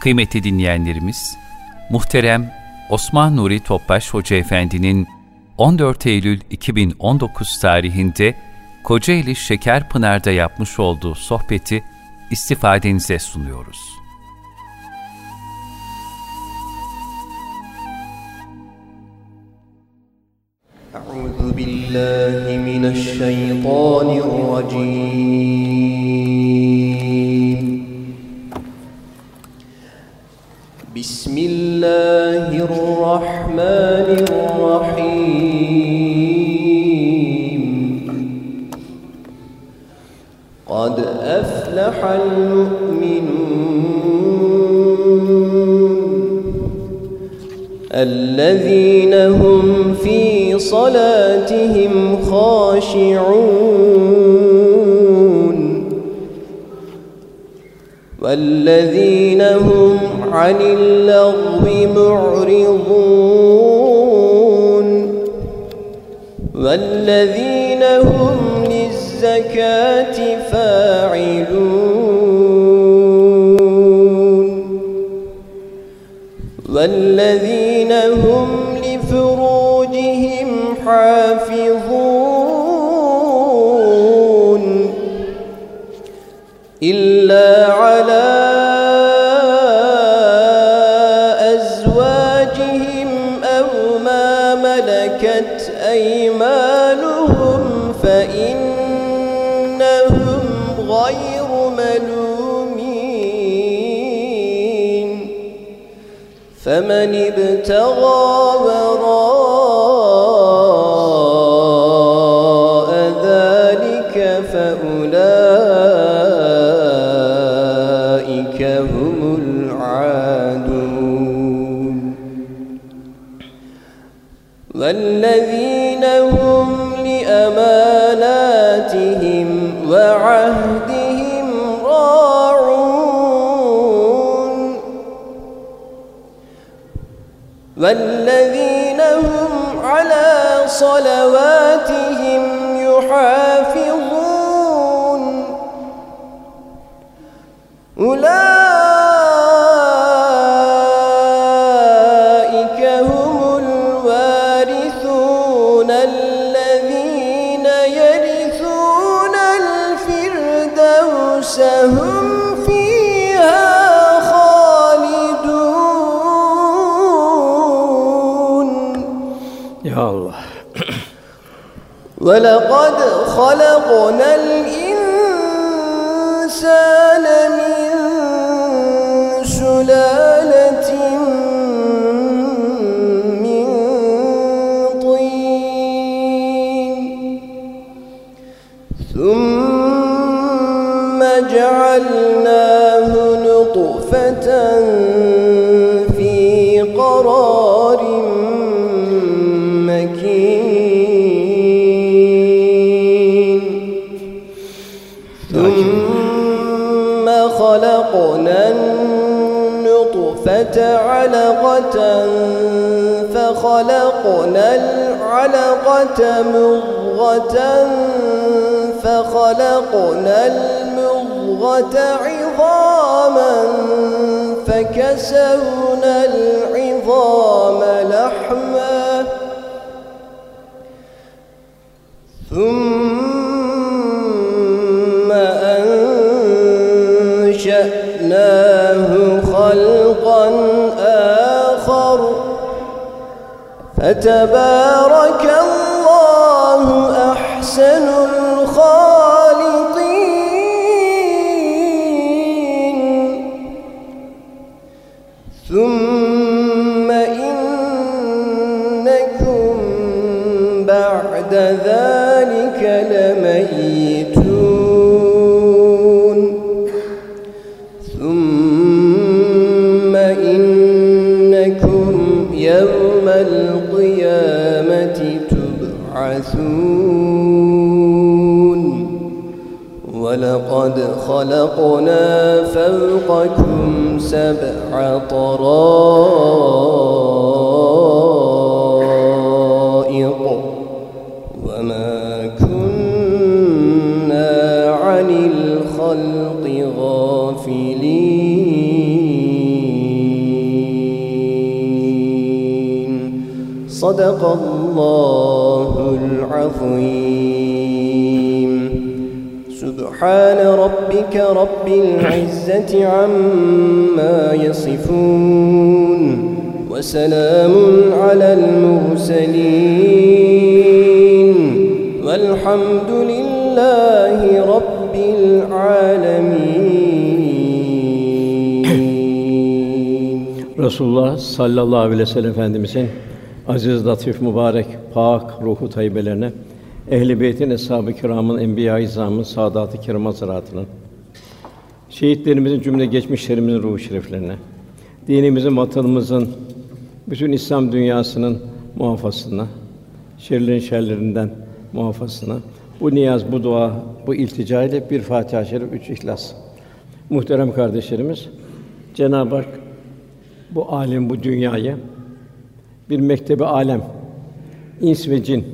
Kıymetli dinleyenlerimiz, muhterem Osman Nuri Topbaş Hoca Efendi'nin 14 Eylül 2019 tarihinde Kocaeli Şekerpınar'da yapmış olduğu sohbeti istifadenize sunuyoruz. Euzu billahi mineşşeytanirracim بسم الله الرحمن الرحيم قد أفلح المؤمنون الذين هم في صلاتهم خاشعون والذين هم عن اللغو معرضون. والذين هم للزكاة فاعلون. والذين ملومين فمن ابتغى وراء والذين هم على صلواتهم يحافظون. أولئك ولقد خلقنا النطفة علقة فخلقنا العلقة مضغة فخلقنا المضغة عظاما فكسونا العظام لحما ثم فتبارك الله أحسن خلقنا فوقكم سبع طرائق وما كنا عن الخلق غافلين. صدق الله العظيم. سبحان ربك رب العزة عما يصفون وسلام على المرسلين والحمد لله رب العالمين. رسول الله صلى الله عليه وسلم أزيز لطيف مبارك باك روحه طيبة لنا ehl-i beytin, eshab-ı kiramın, enbiya-i izamın, saadat-ı kiram hazaratının, şehitlerimizin cümle geçmişlerimizin ruhu şeriflerine, dinimizin, vatanımızın, bütün İslam dünyasının muhafazasına, şerlerin şerlerinden muhafazasına, bu niyaz, bu dua, bu iltica ile bir Fatiha-i Şerif, üç İhlas. Muhterem kardeşlerimiz, Cenab-ı Hak bu alem, bu dünyayı bir mektebi alem, ins ve cin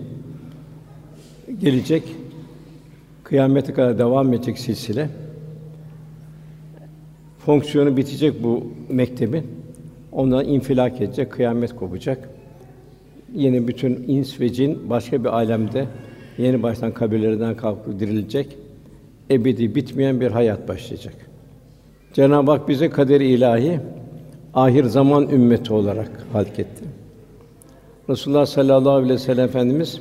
gelecek, kıyamete kadar devam edecek silsile. Fonksiyonu bitecek bu mektebin. Ondan infilak edecek, kıyamet kopacak. Yeni bütün ins ve cin başka bir alemde yeni baştan kabirlerinden kalkıp dirilecek. Ebedi bitmeyen bir hayat başlayacak. Cenab-ı Hak bize kaderi ilahi ahir zaman ümmeti olarak halketti. Resulullah sallallahu aleyhi ve sellem Efendimiz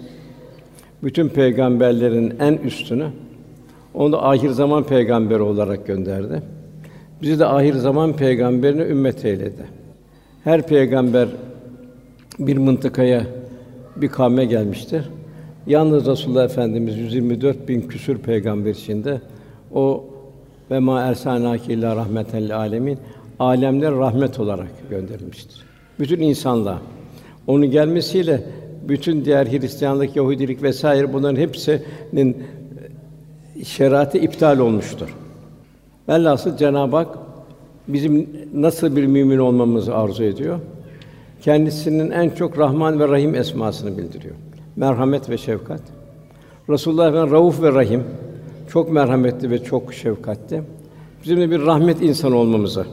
bütün peygamberlerin en üstünü onu da ahir zaman peygamberi olarak gönderdi. Bizi de ahir zaman peygamberine ümmet eyledi. Her peygamber bir mıntıkaya, bir kavme gelmiştir. Yalnız Resulullah Efendimiz 124 bin küsür peygamber içinde o ve ma ersalnâke illâ rahmeten lil âlemin alemler rahmet olarak gönderilmiştir. Bütün insanlığa. Onun gelmesiyle bütün diğer Hristiyanlık, Yahudilik vesaire bunların hepsinin şeriatı iptal olmuştur. Velhasıl Cenab-ı Hak bizim nasıl bir mümin olmamızı arzu ediyor? Kendisinin en çok Rahman ve Rahim esmasını bildiriyor. Merhamet ve şefkat. Resulullah Efendimiz Rauf ve Rahim çok merhametli ve çok şefkatli. Bizim de bir rahmet insanı olmamızı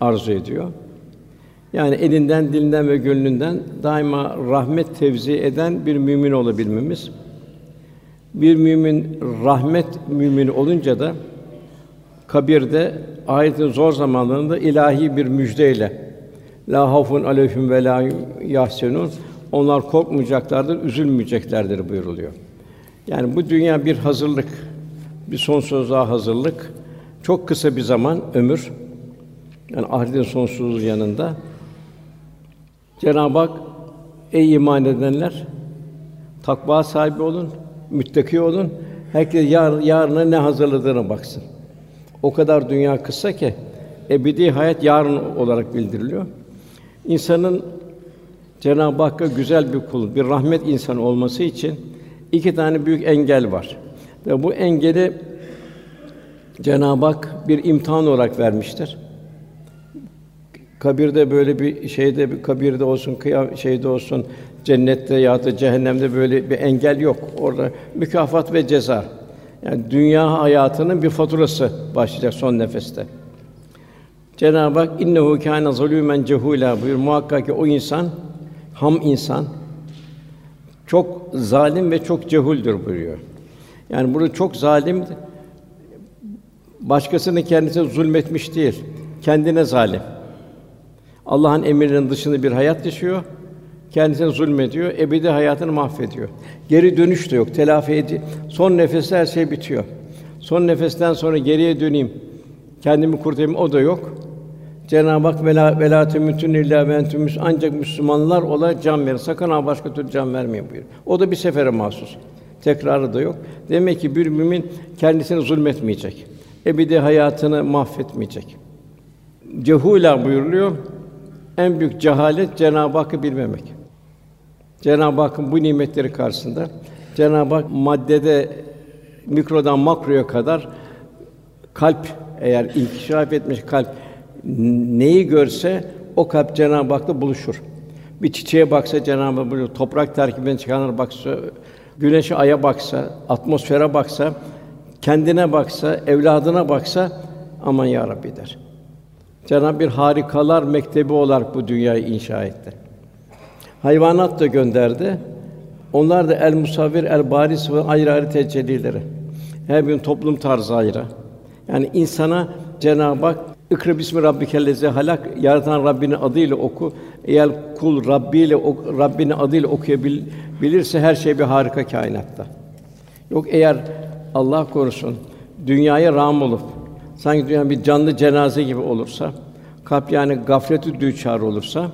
arzu ediyor. Yani elinden, dilinden ve gönlünden daima rahmet tevzi eden bir mümin olabilmemiz. Bir mümin rahmet mümini olunca da kabirde ahiretin zor zamanlarında ilahi bir müjdeyle la hafun aleyhim ve la yahsenun onlar korkmayacaklardır, üzülmeyeceklerdir buyuruluyor. Yani bu dünya bir hazırlık, bir sonsuzluğa hazırlık. Çok kısa bir zaman ömür. Yani ahiretin sonsuzluğu yanında Cenab-ı Hak ey iman edenler takva sahibi olun, müttaki olun. Herkes yar, yarına ne hazırladığına baksın. O kadar dünya kısa ki ebedi hayat yarın olarak bildiriliyor. İnsanın Cenab-ı Hakk'a güzel bir kul, bir rahmet insanı olması için iki tane büyük engel var. Ve bu engeli Cenab-ı Hak bir imtihan olarak vermiştir. Kabirde böyle bir şeyde bir kabirde olsun, kıyam şeyde olsun, cennette ya da cehennemde böyle bir engel yok. Orada mükafat ve ceza. Yani dünya hayatının bir faturası başlayacak son nefeste. Cenab-ı Hak innehu kâne zalûmen cehûlâ buyur. Muhakkak ki o insan ham insan çok zalim ve çok cehuldür buyuruyor. Yani burada çok zalim başkasını kendisine zulmetmiş değil, kendine zalim. Allah'ın emirlerinin dışında bir hayat yaşıyor, kendisine zulmediyor, ebedi hayatını mahvediyor. Geri dönüş de yok, telafi edi. Son nefeste her şey bitiyor. Son nefesten sonra geriye döneyim, kendimi kurtarayım o da yok. Cenab-ı Hak vela vela temutun illa ve entüm ancak Müslümanlar ola can verin. Sakın ha başka türlü can vermeyin buyur. O da bir sefere mahsus. Tekrarı da yok. Demek ki bir mümin kendisine zulmetmeyecek. Ebedi hayatını mahvetmeyecek. Cehula buyuruluyor. En büyük cehalet Cenab-ı Hakk'ı bilmemek. Cenab-ı Hakk'ın bu nimetleri karşısında Cenab-ı Hak maddede mikrodan makroya kadar kalp eğer inkişaf etmiş kalp neyi görse o kalp Cenab-ı Hak'la buluşur. Bir çiçeğe baksa Cenab-ı Hak buluşur. Toprak terkibinden çıkanlara baksa, güneşe, aya baksa, atmosfere baksa, kendine baksa, evladına baksa aman ya Rabbi der. Cenab-ı bir harikalar mektebi olarak bu dünyayı inşa etti. Hayvanat da gönderdi. Onlar da el musavvir, el baris ve ayrı ayrı tecellileri. Her bir toplum tarzı ayrı. Yani insana Cenab-ı Hak İkra bismi rabbikellezi halak yaratan Rabbinin adıyla oku. Eğer kul Rabbi ile Rabbinin adıyla okuyabilirse her şey bir harika kainatta. Yok eğer Allah korusun dünyaya ram olup sanki dünya bir canlı cenaze gibi olursa, kalp yani gafleti düçar olursa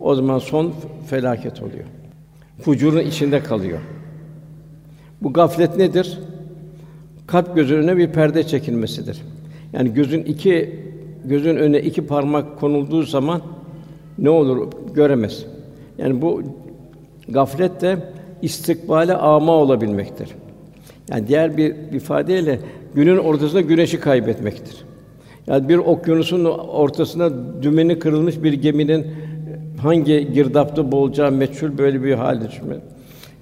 o zaman son felaket oluyor. Fucurun içinde kalıyor. Bu gaflet nedir? Kalp gözünün önüne bir perde çekilmesidir. Yani gözün iki gözün önüne iki parmak konulduğu zaman ne olur göremez. Yani bu gaflet de istikbale ama olabilmektir. Yani diğer bir ifadeyle günün ortasında güneşi kaybetmektir. Yani bir okyanusun ortasında dümeni kırılmış bir geminin hangi girdapta boğulacağı meçhul böyle bir hal düşünme.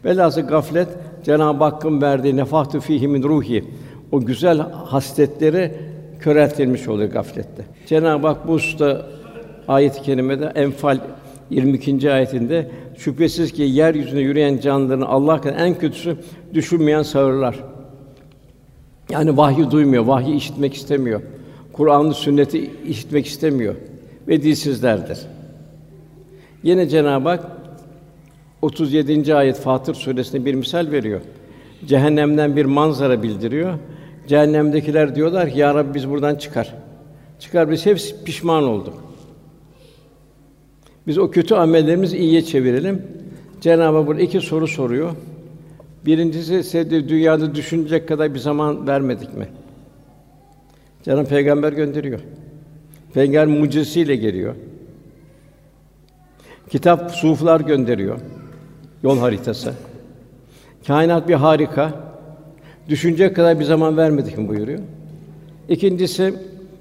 Velhâsıl gaflet Cenab-ı Hakk'ın verdiği nefahtü fîhî min ruhi o güzel hasletleri köreltilmiş oluyor gaflette. Cenab-ı Hak bu usta ayet-i kerimede Enfal 22. ayetinde şüphesiz ki yeryüzünde yürüyen canlıların Allah'tan en kötüsü düşünmeyen sağırlar. Yani vahyi duymuyor, vahyi işitmek istemiyor. Kur'an'ı, sünneti işitmek istemiyor ve dilsizlerdir. Yine Cenab-ı Hak 37. ayet Fatır suresinde bir misal veriyor. Cehennemden bir manzara bildiriyor. Cehennemdekiler diyorlar ki ya Rabbi biz buradan çıkar. Çıkar biz hepsi pişman olduk. Biz o kötü amellerimizi iyiye çevirelim. Cenab-ı Hak iki soru soruyor. Birincisi size dünyada düşünecek kadar bir zaman vermedik mi? Cenab-ı Peygamber gönderiyor. Peygamber mucizesiyle geliyor. Kitap, suflar gönderiyor. Yol haritası. Kainat bir harika. Düşünecek kadar bir zaman vermedik mi buyuruyor. İkincisi,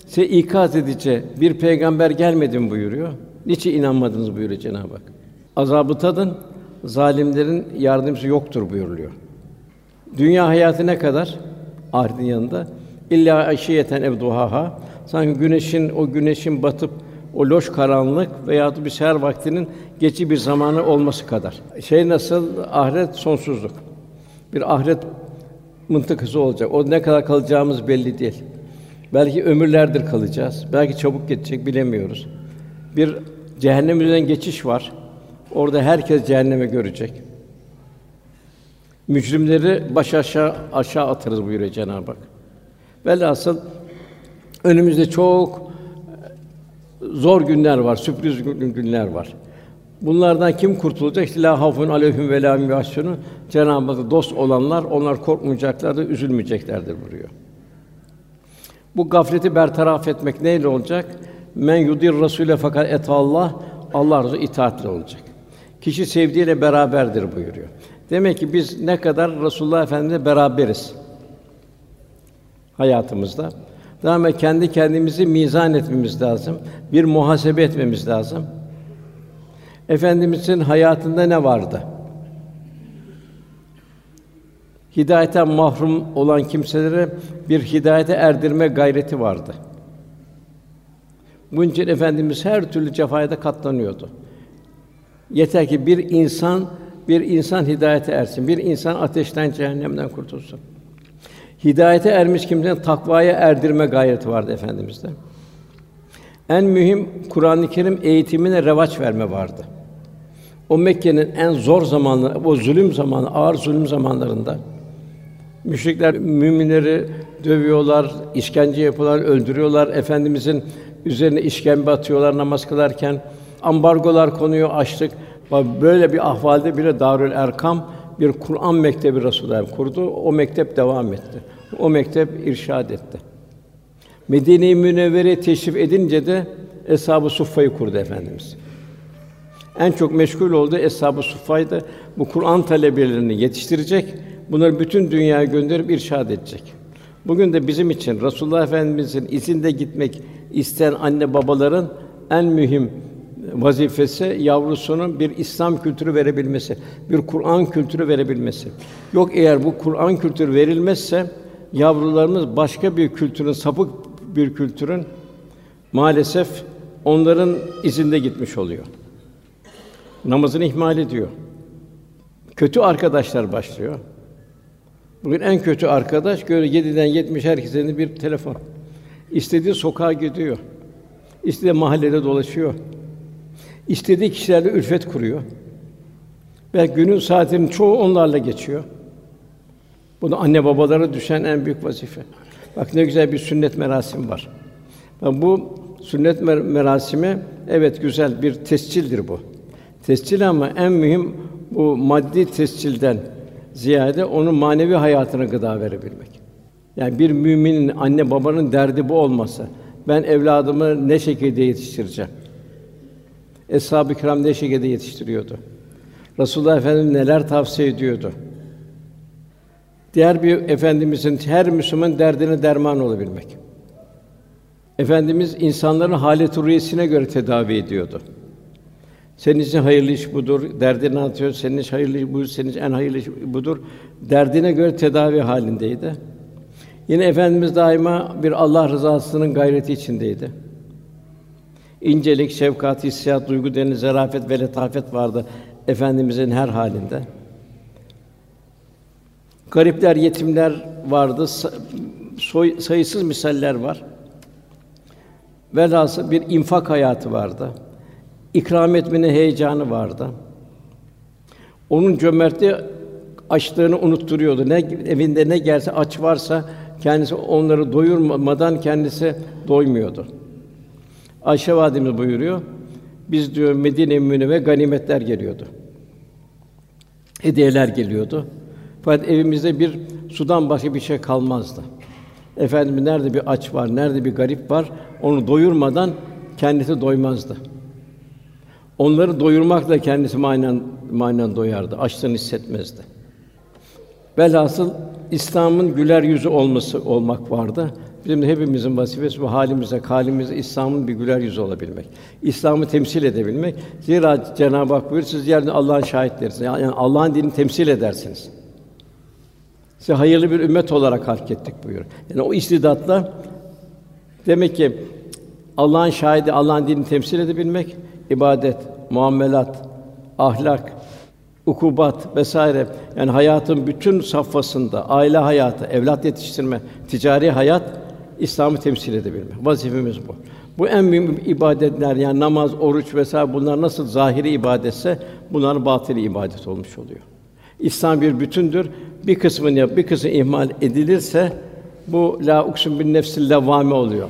size ikaz edici bir peygamber gelmedi mi buyuruyor. Niçin inanmadınız buyuruyor Cenab-ı Hak. Azabı tadın, zalimlerin yardımcısı yoktur buyuruluyor. Dünya hayatı ne kadar? Ahiretin yanında illa aşiyeten evduhaha sanki güneşin o güneşin batıp o loş karanlık veya bir seher vaktinin geçici bir zamanı olması kadar. Şey nasıl ahiret sonsuzluk. Bir ahiret mıntıkası olacak. O ne kadar kalacağımız belli değil. Belki ömürlerdir kalacağız. Belki çabuk geçecek bilemiyoruz. Bir cehennem üzerinden geçiş var. Orada herkes cehenneme görecek. Mücrimleri baş aşağı aşağı atarız buyuruyor Cenab-ı Hak. Velhasıl önümüzde çok zor günler var, sürpriz günler var. Bunlardan kim kurtulacak? İşte la hafun aleyhim ve la yahsunun. Cenab-ı Hak dost olanlar onlar korkmayacaklardır, üzülmeyeceklerdir buyuruyor. Bu gafleti bertaraf etmek neyle olacak? Men yudir rasule fakat et Allah Allah razı itaatle olacak. Kişi sevdiğiyle beraberdir buyuruyor. Demek ki biz ne kadar Resulullah Efendimizle beraberiz hayatımızda. Daima kendi kendimizi mizan etmemiz lazım. Bir muhasebe etmemiz lazım. Efendimizin hayatında ne vardı? Hidayetten mahrum olan kimselere bir hidayete erdirme gayreti vardı. Bunun için efendimiz her türlü cefaya da katlanıyordu. Yeter ki bir insan bir insan hidayete ersin. Bir insan ateşten, cehennemden kurtulsun. Hidayete ermiş kimsenin takvaya erdirme gayreti vardı efendimizde. En mühim Kur'an-ı Kerim eğitimine revaç verme vardı. O Mekke'nin en zor zamanları, o zulüm zamanı, ağır zulüm zamanlarında müşrikler müminleri dövüyorlar, işkence yapıyorlar, öldürüyorlar. Efendimizin üzerine işkembe atıyorlar namaz kılarken. Ambargolar konuyor, açlık. Böyle bir ahvalde bile Darül Erkam bir Kur'an mektebi Resulullah kurdu. O mektep devam etti. O mektep irşad etti. Medine-i Münevvere teşrif edince de Eshab-ı Suffa'yı kurdu efendimiz. En çok meşgul olduğu Eshab-ı Suffa'ydı. Bu Kur'an talebelerini yetiştirecek, bunları bütün dünyaya gönderip irşad edecek. Bugün de bizim için Resulullah Efendimizin izinde gitmek isteyen anne babaların en mühim vazifesi yavrusunun bir İslam kültürü verebilmesi, bir Kur'an kültürü verebilmesi. Yok eğer bu Kur'an kültürü verilmezse yavrularımız başka bir kültürün sapık bir kültürün maalesef onların izinde gitmiş oluyor. Namazını ihmal ediyor. Kötü arkadaşlar başlıyor. Bugün en kötü arkadaş göre 7'den 70 herkesin bir telefon. İstediği sokağa gidiyor. İstediği mahallede dolaşıyor. İstediği kişilerle ülfet kuruyor. Ve günün saatinin çoğu onlarla geçiyor. Bu da anne babalara düşen en büyük vazife. Bak ne güzel bir sünnet merasimi var. Bak bu sünnet mer- merasimi evet güzel bir tescildir bu. Tescil ama en mühim bu maddi tescilden ziyade onun manevi hayatına gıda verebilmek. Yani bir müminin anne babanın derdi bu olmasa ben evladımı ne şekilde yetiştireceğim? Eshab-ı Kiram ne şekilde yetiştiriyordu? Resulullah Efendimiz neler tavsiye ediyordu? Diğer bir efendimizin her Müslüman derdine derman olabilmek. Efendimiz insanların halet rüyesine göre tedavi ediyordu. Senin için hayırlı iş budur. Derdini anlatıyor. Senin için hayırlı iş budur. Senin için en hayırlı iş budur. Derdine göre tedavi halindeydi. Yine efendimiz daima bir Allah rızasının gayreti içindeydi. İncelik, şefkat, hissiyat, duygu deniz, zarafet ve letafet vardı efendimizin her halinde. Garipler, yetimler vardı. Soy, sayısız misaller var. Velhasıl bir infak hayatı vardı. İkram etmenin heyecanı vardı. Onun cömertliği açlığını unutturuyordu. Ne evinde ne gelse aç varsa kendisi onları doyurmadan kendisi doymuyordu. Ayşe validemiz buyuruyor. Biz diyor Medine-i ganimetler geliyordu. Hediyeler geliyordu. Fakat evimizde bir sudan başka bir şey kalmazdı. Efendimiz nerede bir aç var, nerede bir garip var, onu doyurmadan kendisi doymazdı. Onları doyurmakla kendisi manen manen doyardı. Açlığını hissetmezdi. Velhasıl İslam'ın güler yüzü olması olmak vardı. Bizim de hepimizin vazifesi bu halimize, halimize İslam'ın bir güler yüzü olabilmek. İslam'ı temsil edebilmek. Zira Cenab-ı Hak buyuruyor, siz yerde Allah'ın şahitlerisiniz. Yani Allah'ın dinini temsil edersiniz. Size hayırlı bir ümmet olarak halk ettik buyuruyor. Yani o istidatla demek ki Allah'ın şahidi, Allah'ın dinini temsil edebilmek, ibadet, muamelat, ahlak, ukubat vesaire yani hayatın bütün safhasında aile hayatı, evlat yetiştirme, ticari hayat İslam'ı temsil edebilmek. Vazifemiz bu. Bu en mühim ibadetler yani namaz, oruç vesaire bunlar nasıl zahiri ibadetse bunlar batili ibadet olmuş oluyor. İslam bir bütündür. Bir kısmını yap, bir kısmı ihmal edilirse bu la uksun bin nefsil levvame oluyor.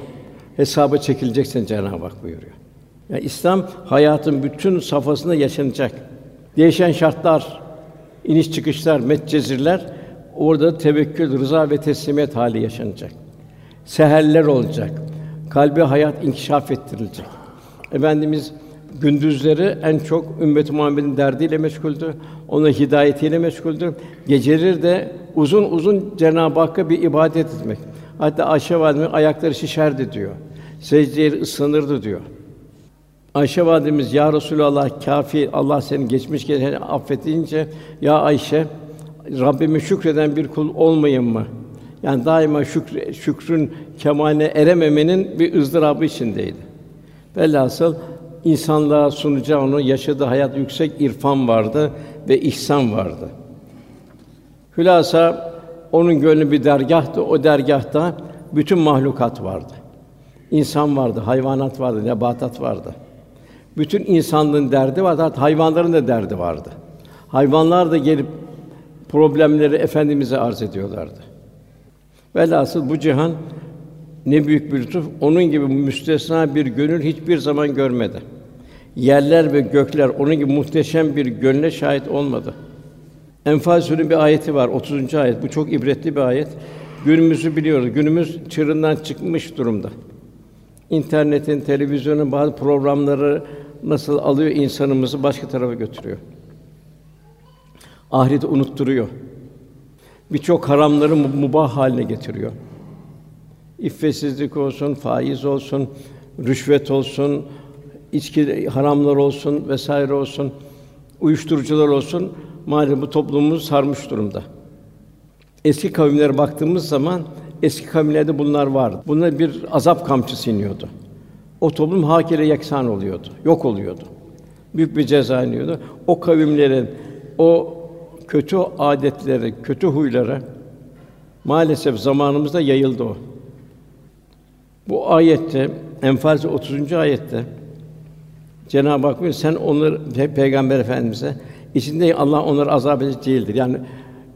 Hesaba çekileceksin Cenab-ı Hak buyuruyor. Yani İslam hayatın bütün safhasında yaşanacak. Değişen şartlar, iniş çıkışlar, metcezirler orada tevekkül, rıza ve teslimiyet hali yaşanacak. Seherler olacak. Kalbi hayat inkişaf ettirilecek. Efendimiz gündüzleri en çok ümmet-i Muhammed'in derdiyle meşguldü. Ona hidayetiyle meşguldü. Geceleri de uzun uzun Cenab-ı Hakk'a bir ibadet etmek. Hatta Ayşe validemiz ayakları şişerdi diyor. Secdeye ısınırdı diyor. Ayşe validemiz ya Resulallah kafi Allah seni geçmiş geçen affedince ya Ayşe Rabbime şükreden bir kul olmayayım mı? Yani daima şükr, şükrün kemaline erememenin bir ızdırabı içindeydi. Velhasıl insanlığa sunacağı onu yaşadığı hayat yüksek irfan vardı ve ihsan vardı. Hülasa onun gönlü bir dergahtı. O dergahta bütün mahlukat vardı. İnsan vardı, hayvanat vardı, nebatat vardı. Bütün insanlığın derdi vardı, hatta hayvanların da derdi vardı. Hayvanlar da gelip problemleri efendimize arz ediyorlardı. Velhasıl bu cihan ne büyük bir lütuf. Onun gibi müstesna bir gönül hiçbir zaman görmedi. Yerler ve gökler onun gibi muhteşem bir gönle şahit olmadı. Enfal Sûre'nin bir ayeti var, 30. ayet. Bu çok ibretli bir ayet. Günümüzü biliyoruz. Günümüz çığırından çıkmış durumda. İnternetin, televizyonun bazı programları nasıl alıyor insanımızı başka tarafa götürüyor. Ahireti unutturuyor. Birçok haramları mubah haline getiriyor. İffetsizlik olsun, faiz olsun, rüşvet olsun, içki haramlar olsun vesaire olsun, uyuşturucular olsun maalesef bu toplumumuzu sarmış durumda. Eski kavimlere baktığımız zaman eski kavimlerde bunlar vardı. Bunlar bir azap kamçısı iniyordu. O toplum hakire yeksan oluyordu, yok oluyordu. Büyük bir ceza iniyordu. O kavimlerin o kötü adetleri, kötü huyları maalesef zamanımızda yayıldı o. Bu ayette Enfal 30. ayette Cenab-ı Hak diyor, sen onları Pe- Peygamber Efendimize içinde Allah onları azap edecek değildir. Yani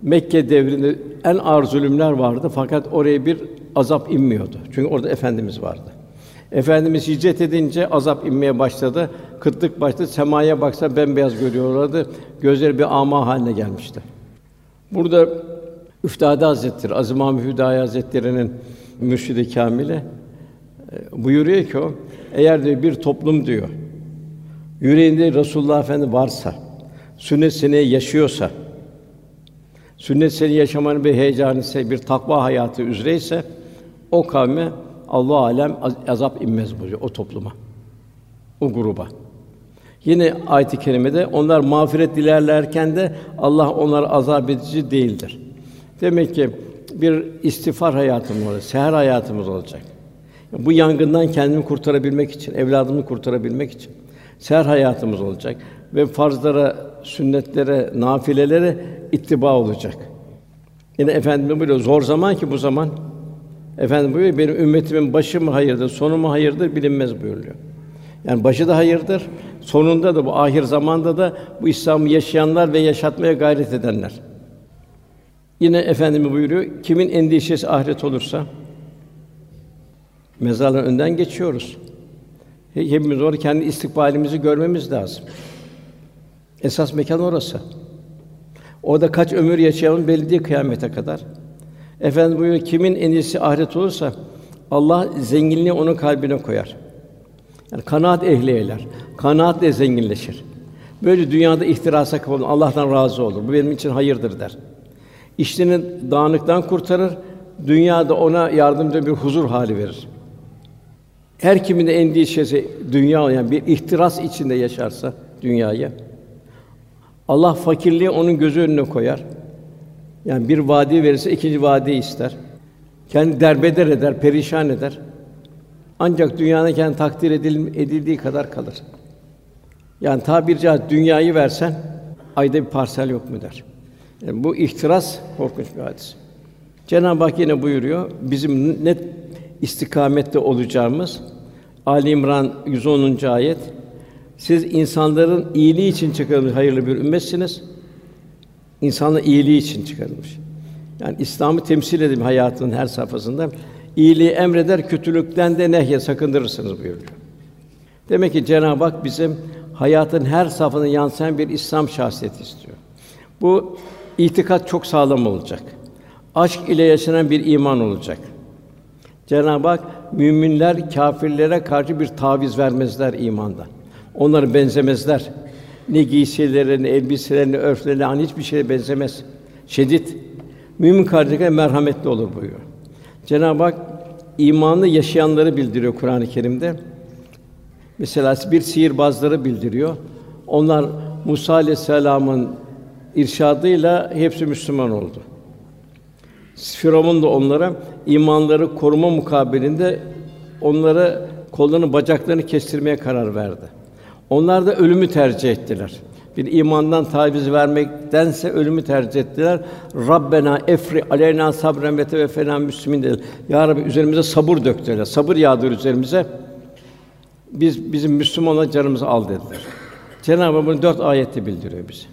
Mekke devrinde en ağır zulümler vardı fakat oraya bir azap inmiyordu. Çünkü orada efendimiz vardı. Efendimiz hicret edince azap inmeye başladı. Kıtlık başladı. Semaya baksa bembeyaz görüyorlardı. Gözleri bir ama haline gelmişti. Burada Üftade Hazretleri, Azim Mahmud Hüdayi Hazretleri'nin mürşidi kamili e, buyuruyor ki o eğer diyor bir toplum diyor yüreğinde Resulullah Efendi varsa, sünnet seni yaşıyorsa, sünnet seni yaşamanın bir heyecanı ise, bir takva hayatı üzereyse o kavme Allah alem az- azap inmez buyuruyor o topluma. O gruba. Yine ayet-i kerimede onlar mağfiret dilerlerken de Allah onlara azap edici değildir. Demek ki bir istiğfar hayatımız olacak, seher hayatımız olacak. Bu yangından kendimi kurtarabilmek için, evladımı kurtarabilmek için seher hayatımız olacak ve farzlara, sünnetlere, nafilelere ittiba olacak. Yine efendim buyuruyor zor zaman ki bu zaman efendim buyuruyor benim ümmetimin başı mı hayırdır, sonu mu hayırdır bilinmez buyuruyor. Yani başı da hayırdır, sonunda da bu ahir zamanda da bu İslam'ı yaşayanlar ve yaşatmaya gayret edenler. Yine efendimi buyuruyor, kimin endişesi ahiret olursa mezarların önden geçiyoruz. He- Hepimiz orada kendi istikbalimizi görmemiz lazım. Esas mekan orası. Orada kaç ömür yaşayalım belli değil kıyamete kadar. Efendim buyuruyor, kimin endişesi ahiret olursa Allah zenginliği onun kalbine koyar. Yani kanaat ehli eyler. Kanaatle zenginleşir. Böyle dünyada ihtirasa kapılır, Allah'tan razı olur. Bu benim için hayırdır der. İşlerini dağınıktan kurtarır, dünyada ona yardımcı bir huzur hali verir. Her kimin de endişesi dünya yani bir ihtiras içinde yaşarsa dünyayı Allah fakirliği onun gözü önüne koyar. Yani bir vadi verirse ikinci vadiyi ister. Kendi derbeder eder, perişan eder. Ancak dünyada kendi takdir edil- edildiği kadar kalır. Yani tabiri caizse dünyayı versen ayda bir parsel yok mu der. Yani bu ihtiras korkunç bir hadis. Cenab-ı Hak yine buyuruyor, bizim net istikamette olacağımız Ali İmran 110. ayet. Siz insanların iyiliği için çıkarılmış hayırlı bir ümmetsiniz. İnsanların iyiliği için çıkarılmış. Yani İslam'ı temsil edin hayatının her safhasında. İyiliği emreder, kötülükten de nehye sakındırırsınız buyuruyor. Demek ki Cenab-ı Hak bizim hayatın her safhasına yansıyan bir İslam şahsiyeti istiyor. Bu itikat çok sağlam olacak. Aşk ile yaşanan bir iman olacak. Cenab-ı Hak müminler kâfirlere karşı bir taviz vermezler imandan. Onları benzemezler. Ne giysilerine, elbiselerine, örflerine, an hiçbir şeye benzemez. Şedid. Mümin kardeşlerine merhametli olur buyuruyor. Cenab-ı Hak imanı yaşayanları bildiriyor Kur'an-ı Kerim'de. Mesela bir sihirbazları bildiriyor. Onlar Musa aleyhisselam'ın irşadıyla hepsi Müslüman oldu. Firavun da onlara imanları koruma mukabilinde onlara kollarını bacaklarını kestirmeye karar verdi. Onlar da ölümü tercih ettiler. Bir imandan taviz vermektense ölümü tercih ettiler. Rabbena efri aleyna sabren ve teveffena müslimin dediler. Ya Rabbi üzerimize sabır dök dediler. Sabır yağdır üzerimize. Biz bizim Müslüman olan canımızı al dediler. Cenab-ı Hak bunu dört ayette bildiriyor bize.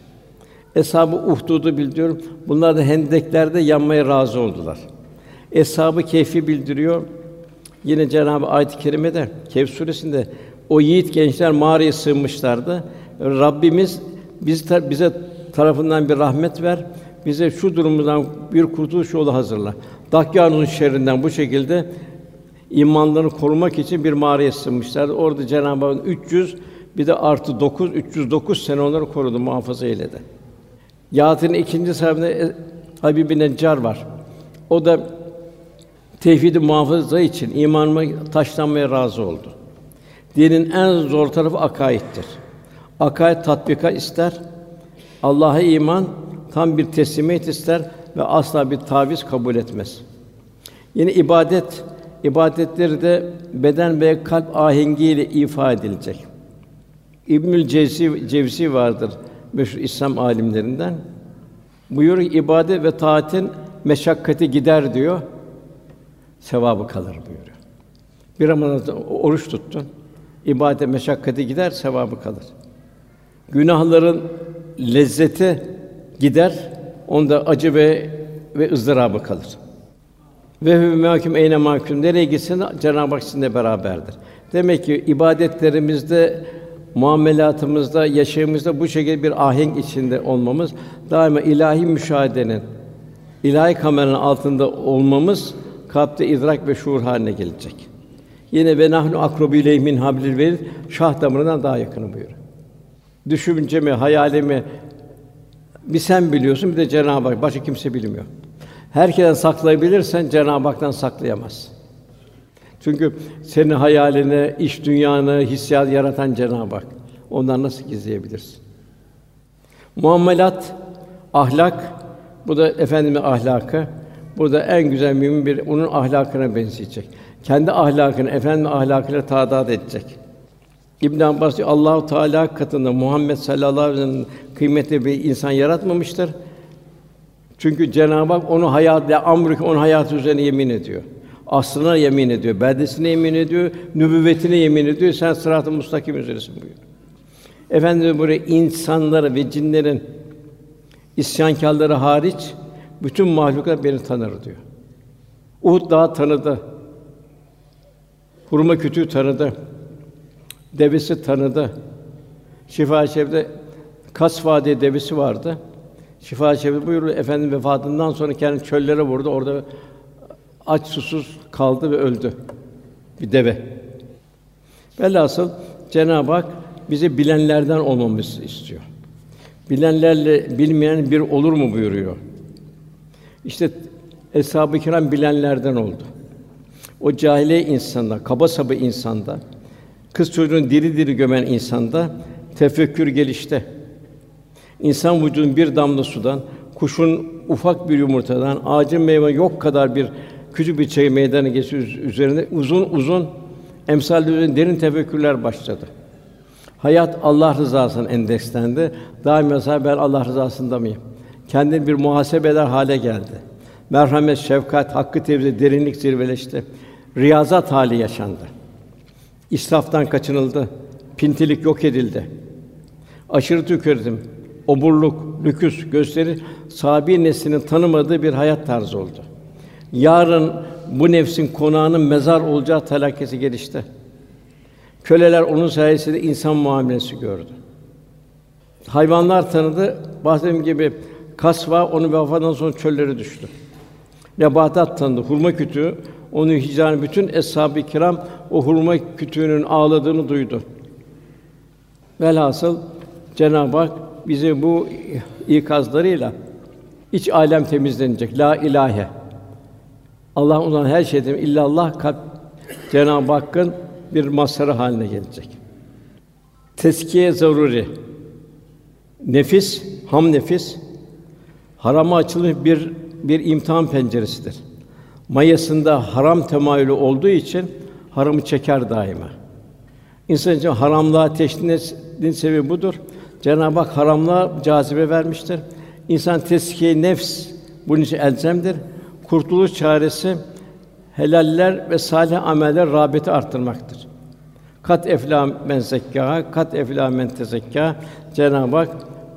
Eshab-ı Uhdud'u bildiriyor. Bunlar da hendeklerde yanmaya razı oldular. Eshab-ı Kehf'i bildiriyor. Yine Cenab-ı Ayet-i Kerime'de Kehf suresinde o yiğit gençler mağaraya sığınmışlardı. Rabbimiz biz ta- bize tarafından bir rahmet ver. Bize şu durumumuzdan bir kurtuluş yolu hazırla. Dakyanun şerrinden bu şekilde imanlarını korumak için bir mağaraya sığınmışlardı. Orada Cenab-ı Hak 300 bir de artı 9 309 sene onları korudu, muhafaza eyledi. Yahut'un ikinci sahibinde Habib-i Neccar var. O da tevhidi muhafaza için imanıma taşlanmaya razı oldu. Dinin en zor tarafı akaiddir. Akaid tatbika ister. Allah'a iman tam bir teslimiyet ister ve asla bir taviz kabul etmez. Yine ibadet ibadetleri de beden ve kalp ahengiyle ifa edilecek. İbnül Cevzi, Cevzi vardır meşhur İslam alimlerinden. Buyuruyor ibadet ve taatin meşakkati gider diyor. Sevabı kalır buyuruyor. Bir Ramazan'da oruç tuttun. İbadet meşakkati gider, sevabı kalır. Günahların lezzeti gider, onda acı ve ve ızdırabı kalır. Ve hü mahkum eyne mahkum nereye gitsin Cenab-ı Hak sizinle beraberdir. Demek ki ibadetlerimizde, muamelatımızda, yaşamımızda bu şekilde bir ahenk içinde olmamız, daima ilahi müşahedenin, ilahi kameranın altında olmamız kalpte idrak ve şuur haline gelecek. Yine ve nahnu akrobu min hablil verir şah damarından daha yakını buyuruyor. Düşüncemi, hayalimi bir sen biliyorsun, bir de Cenab-ı Hak. Başka kimse bilmiyor. Herkesten saklayabilirsen Cenab-ı Hak'tan saklayamaz. Çünkü senin hayalini, iş dünyanı, hissiyat yaratan Cenab-ı Hak. Ondan nasıl gizleyebilirsin? Muamelat, ahlak, bu da efendimin ahlakı. Bu da en güzel mümin bir onun ahlakına benzeyecek. Kendi ahlakını efendim ahlakıyla tadat edecek. İbn Abbas diyor, Allahu Teala katında Muhammed sallallahu aleyhi ve sellem kıymetli bir insan yaratmamıştır. Çünkü Cenab-ı Hak onu hayat ya amrük onun hayatı üzerine yemin ediyor. Aslına yemin ediyor, beldesine yemin ediyor, nübüvvetine yemin ediyor. Sen sırat-ı mustakim üzeresin buyuruyor. Efendimiz buraya insanları ve cinlerin isyankârları hariç bütün mahluklar beni tanır diyor. Uhud Dağı tanıdı. Hurma kütüğü tanıdı. Devesi tanıdı. Şifa-i Şerif'te Kas Vadi devesi vardı. Şifa-i Şerif buyuruyor efendim vefatından sonra kendi çöllere vurdu. Orada aç susuz kaldı ve öldü. Bir deve. Velhasıl Cenab-ı Hak bizi bilenlerden olmamızı istiyor. Bilenlerle bilmeyen bir olur mu buyuruyor. İşte Eshab-ı Kiram bilenlerden oldu. O cahiliye insanda, kaba saba insanda, kız çocuğunu diri diri gömen insanda tefekkür gelişte. İnsan vücudun bir damla sudan, kuşun ufak bir yumurtadan, ağacın meyve yok kadar bir küçük bir çayı meydana geçiyor üzerine uzun uzun emsal derin tefekkürler başladı. Hayat Allah rızasının endekslendi. Daima ben Allah rızasında mıyım? Kendini bir muhasebe eder hale geldi. Merhamet, şefkat, hakkı tevzi, derinlik zirveleşti. Riyazat hali yaşandı. İsraftan kaçınıldı. Pintilik yok edildi. Aşırı tüketim, oburluk, lüküs gösteri sabi neslinin tanımadığı bir hayat tarzı oldu. Yarın bu nefsin konağının mezar olacağı telakkesi gelişti. Köleler onun sayesinde insan muamelesi gördü. Hayvanlar tanıdı. Bahsettiğim gibi kasva onu vefatından sonra çöllere düştü. Nebatat tanıdı. Hurma kütüğü onu hicran bütün eshab-ı kiram o hurma kütüğünün ağladığını duydu. Velhasıl Cenab-ı Hak bizi bu ikazlarıyla iç alem temizlenecek. La ilahe. Allah olan her şeyden illallah kalp Cenab-ı Hakk'ın bir mazharı haline gelecek. Teskiye zaruri. Nefis, ham nefis harama açılmış bir bir imtihan penceresidir. Mayasında haram temayülü olduğu için haramı çeker daima. İnsan için haramlığa teşninin sebebi budur. Cenab-ı Hak haramlığa cazibe vermiştir. İnsan teskiye nefs bunun için elzemdir. Kurtuluş çaresi helaller ve salih ameller rağbeti arttırmaktır. Kat efla men zekka, kat efla men tezekka. Cenab-ı Hak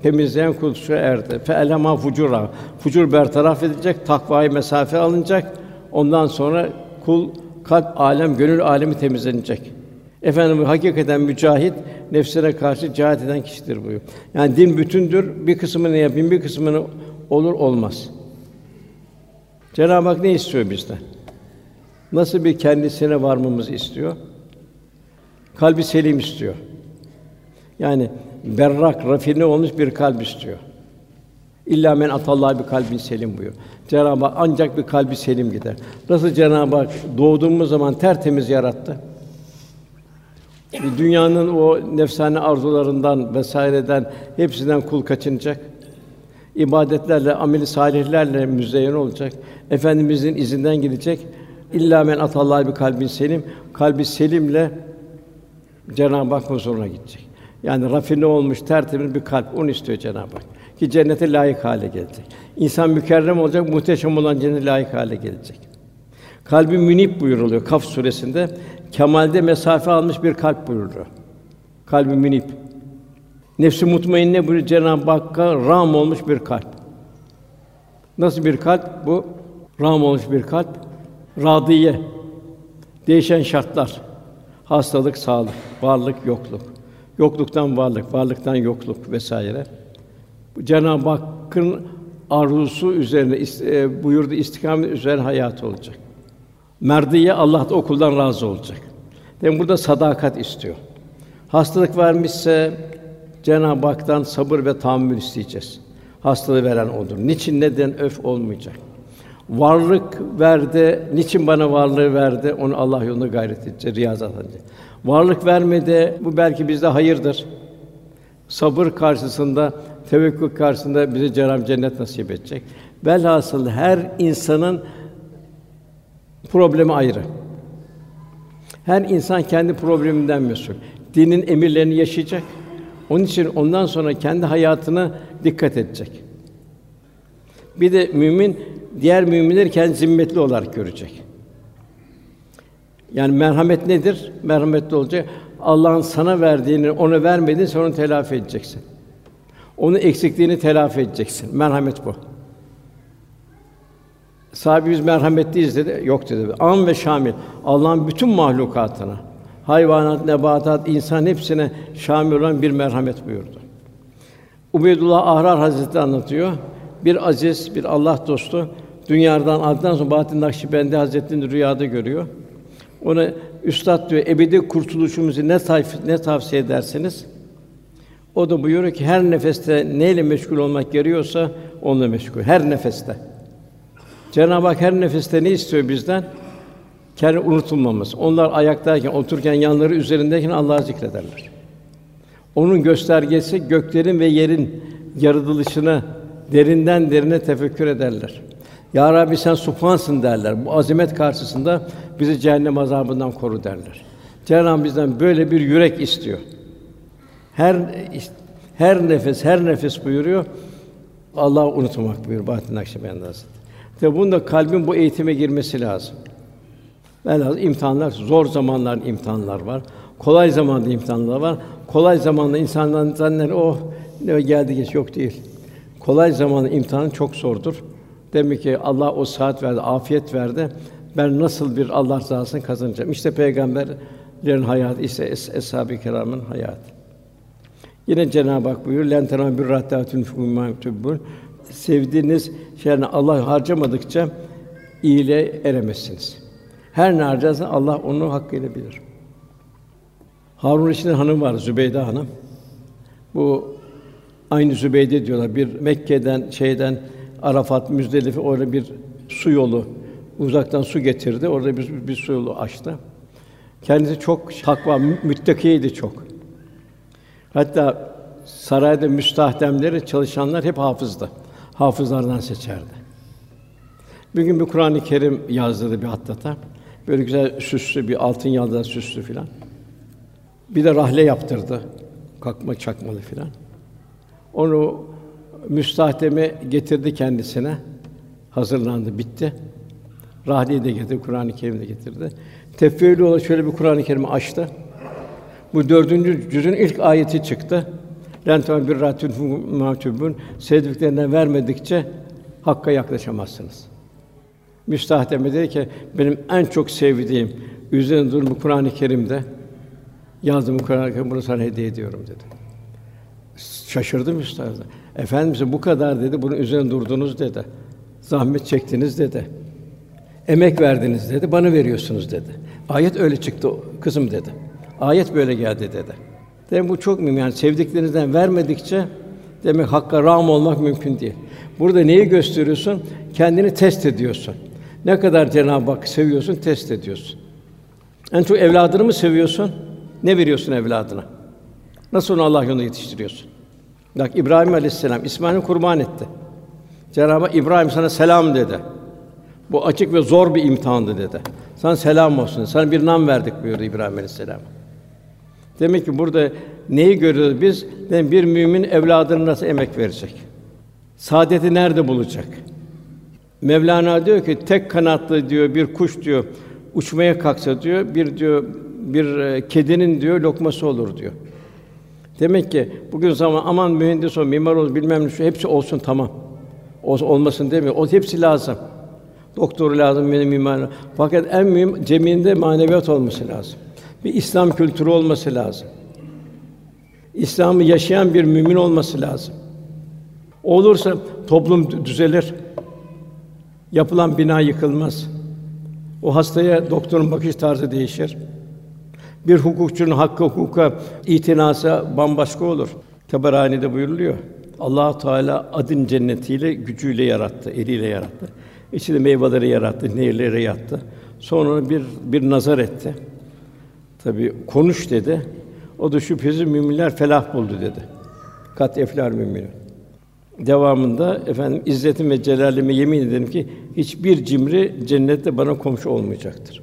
temizleyen kurtuluşa erdi. Fe elema fucura. Fucur bertaraf edilecek, takvayı mesafe alınacak. Ondan sonra kul kalp alem, gönül alemi temizlenecek. Efendim hakikaten mücahit nefsine karşı cihat eden kişidir buyuruyor. Yani din bütündür. Bir kısmını yapayım, bir kısmını olur olmaz. Cenab-ı Hak ne istiyor bizden? Nasıl bir kendisine varmamızı istiyor? Kalbi selim istiyor. Yani berrak, rafine olmuş bir kalp istiyor. İlla men atallah bir kalbin selim buyuruyor. Cenab-ı Hak ancak bir kalbi selim gider. Nasıl Cenab-ı Hak doğduğumuz zaman tertemiz yarattı. Dünyanın o nefsane arzularından vesaireden hepsinden kul kaçınacak. İbadetlerle, ameli salihlerle müzeyyen olacak. Efendimizin izinden gidecek. İlla men atallah bir kalbin selim, kalbi selimle Cenab-ı Hak huzuruna gidecek. Yani rafine olmuş, tertemiz bir kalp. Onu istiyor Cenab-ı Hak. Ki cennete layık hale gelecek. İnsan mükerrem olacak, muhteşem olan cennete layık hale gelecek. Kalbi münip buyuruluyor Kaf suresinde. Kemalde mesafe almış bir kalp buyuruyor. Kalbi münip. Nefsi mutmainne buyuruyor Cenab-ı Hakk'a ram olmuş bir kalp. Nasıl bir kalp bu? Ram olmuş bir kalp. Radiye. Değişen şartlar. Hastalık, sağlık, varlık, yokluk. Yokluktan varlık, varlıktan yokluk vesaire. Cenab-ı Hakk'ın arzusu üzerine e, buyurdu istikamet üzerine hayat olacak. Merdiye Allah da okuldan razı olacak. Demek burada sadakat istiyor. Hastalık vermişse Cenab-ı Hak'tan sabır ve tahammül isteyeceğiz. Hastalığı veren odur. Niçin neden öf olmayacak. Varlık verdi, niçin bana varlığı verdi? Onu Allah yolunda gayret edeceğiz, riyazat edeceğiz. Varlık vermedi, bu belki bizde hayırdır. Sabır karşısında, tevekkül karşısında bize Cenab-ı Cennet nasip edecek. Velhasıl her insanın problemi ayrı. Her insan kendi probleminden mesul. Dinin emirlerini yaşayacak. Onun için ondan sonra kendi hayatına dikkat edecek. Bir de mümin diğer müminleri kendi zimmetli olarak görecek. Yani merhamet nedir? Merhametli olacak. Allah'ın sana verdiğini ona vermedin, sonra telafi edeceksin. Onun eksikliğini telafi edeceksin. Merhamet bu. Sahibi biz merhametliyiz dedi. Yok dedi. Am ve şamil. Allah'ın bütün mahlukatına, hayvanat, nebatat, insan hepsine şamil olan bir merhamet buyurdu. Ubeydullah Ahrar Hazretleri anlatıyor. Bir aziz, bir Allah dostu dünyadan aldıktan sonra Bahattin Nakşibendi Hazretleri'ni rüyada görüyor. Ona üstad diyor ebedi kurtuluşumuzu ne tayf ne tavsiye edersiniz? O da buyuruyor ki her nefeste neyle meşgul olmak gerekiyorsa onunla meşgul. Her nefeste. Cenab-ı Hak her nefeste ne istiyor bizden? Kendi unutulmamız. Onlar ayaktayken, otururken, yanları üzerindeyken Allah'ı zikrederler. Onun göstergesi göklerin ve yerin yaratılışını derinden derine tefekkür ederler. Ya Rabbi sen Subhansın derler. Bu azamet karşısında bizi cehennem azabından koru derler. Cenab-ı bizden böyle bir yürek istiyor. Her her nefes, her nefes buyuruyor. Allah'ı unutmamak buyuruyor Bahattin Nakşibendi Hazretleri. Tabi bunda kalbin bu eğitime girmesi lazım. Velhâsıl imtihanlar, zor zamanlar imtihanlar var. Kolay zamanda imtihanlar var. Kolay zamanda insanlar zanneder oh ne geldi geç yok değil. Kolay zamanın imtihanı çok zordur. Demek ki Allah o saat verdi, afiyet verdi. Ben nasıl bir Allah rızasını kazanacağım? İşte peygamberlerin hayatı, işte es- eshab-ı kiramın hayatı. Yine Cenab-ı Hak buyuruyor: "Len tenâ bir rahatâtun fîmâ Sevdiğiniz şeylerini Allah harcamadıkça iyiliğe eremezsiniz. Her ne harcarsa Allah onu hakkıyla bilir. Harun Reşid'in hanım var, Zübeyde hanım. Bu aynı Zübeyde diyorlar. Bir Mekke'den şeyden Arafat, Müzdelife orada bir su yolu uzaktan su getirdi. Orada bir, bir su yolu açtı. Kendisi çok takva, müttakiydi çok. Hatta sarayda müstahdemleri, çalışanlar hep hafızdı. Hafızlardan seçerdi. Bir gün bir Kur'an-ı Kerim yazdırdı bir hattata. Böyle güzel süslü bir altın yaldızlı süslü filan. Bir de rahle yaptırdı. Kalkma çakmalı filan. Onu müstahdeme getirdi kendisine. Hazırlandı, bitti. Rahleyi de getirdi, Kur'an-ı Kerim'i de getirdi. Tefeülü olarak şöyle bir Kur'an-ı Kerim'i açtı. Bu dördüncü cüzün ilk ayeti çıktı. Lentâ bir ratül mâtubun sevdiklerinden vermedikçe hakka yaklaşamazsınız. Müstahdeme dedi ki benim en çok sevdiğim üzerinde durum Kur'an-ı Kerim'de yazdım Kur'an-ı Kerim bunu sana hediye ediyorum dedi. Şaşırdı müstahda. Efendimiz bu kadar dedi, bunun üzerine durdunuz dedi. Zahmet çektiniz dedi. Emek verdiniz dedi, bana veriyorsunuz dedi. Ayet öyle çıktı kızım dedi. Ayet böyle geldi dedi. Demek bu çok mühim yani sevdiklerinizden vermedikçe demek hakka ram olmak mümkün değil. Burada neyi gösteriyorsun? Kendini test ediyorsun. Ne kadar Cenab-ı Hak seviyorsun, test ediyorsun. En çok evladını mı seviyorsun? Ne veriyorsun evladına? Nasıl onu Allah yolunda yetiştiriyorsun? Bak İbrahim Aleyhisselam İsmail'i kurban etti. Cenab-ı Hak İbrahim sana selam dedi. Bu açık ve zor bir imtihandı dedi. Sana selam olsun. Sana bir nam verdik buyurdu İbrahim Aleyhisselam. Demek ki burada neyi görüyoruz biz? Demek bir mümin evladını nasıl emek verecek? Saadeti nerede bulacak? Mevlana diyor ki tek kanatlı diyor bir kuş diyor uçmaya kalksa diyor bir diyor bir e, kedinin diyor lokması olur diyor. Demek ki bugün zaman aman mühendis ol, mimar ol, bilmem ne şu hepsi olsun tamam. O olmasın demiyor. O hepsi lazım. Doktor lazım, benim mimar. Fakat en mühim ceminde maneviyat olması lazım. Bir İslam kültürü olması lazım. İslam'ı yaşayan bir mümin olması lazım. Olursa toplum düzelir. Yapılan bina yıkılmaz. O hastaya doktorun bakış tarzı değişir. Bir hukukçunun hakkı hukuka itinası bambaşka olur. Taberani'de buyuruluyor. Allah Teala adın cennetiyle gücüyle yarattı, eliyle yarattı. İçinde meyveleri yarattı, nehirleri yarattı. Sonra bir bir nazar etti. Tabi konuş dedi. O da şüphesiz müminler felah buldu dedi. Kat eflar mümin. Devamında efendim izzetim ve celalime yemin ederim ki hiçbir cimri cennette bana komşu olmayacaktır.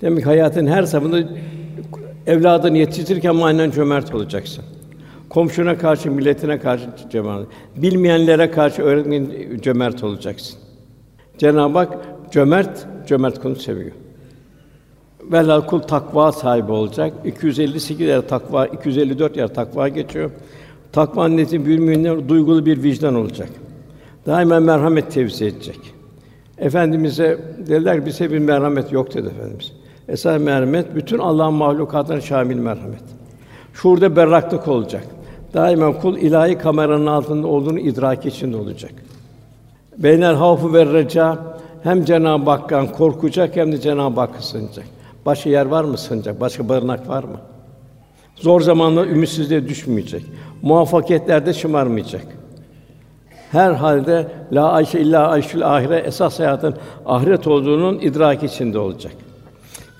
Demek ki hayatın her safhasında evladını yetiştirirken manen cömert olacaksın. Komşuna karşı, milletine karşı cömert. Bilmeyenlere karşı öğretmen cömert olacaksın. Cenab-ı Hak cömert, cömert kulunu seviyor. Velhâsıl kul takva sahibi olacak. 258 yer takva, 254 yer takva geçiyor. Takva neticesi bir müminler duygulu bir vicdan olacak. Daima merhamet tevzi edecek. Efendimize dediler bize bir merhamet yok dedi efendimiz. Esas merhamet bütün Allah'ın mahlukatına şamil merhamet. Şurada berraklık olacak. Daima kul ilahi kameranın altında olduğunu idrak içinde olacak. Beynel havfu ve reca hem Cenab-ı Hak'tan korkacak hem de Cenab-ı Hakk'a sığınacak. Başka yer var mı sığınacak? Başka barınak var mı? Zor zamanlar ümitsizliğe düşmeyecek. Muvaffakiyetlerde şımarmayacak. Her halde la ayşe illa ayşül ahire esas hayatın ahiret olduğunun idrak içinde olacak.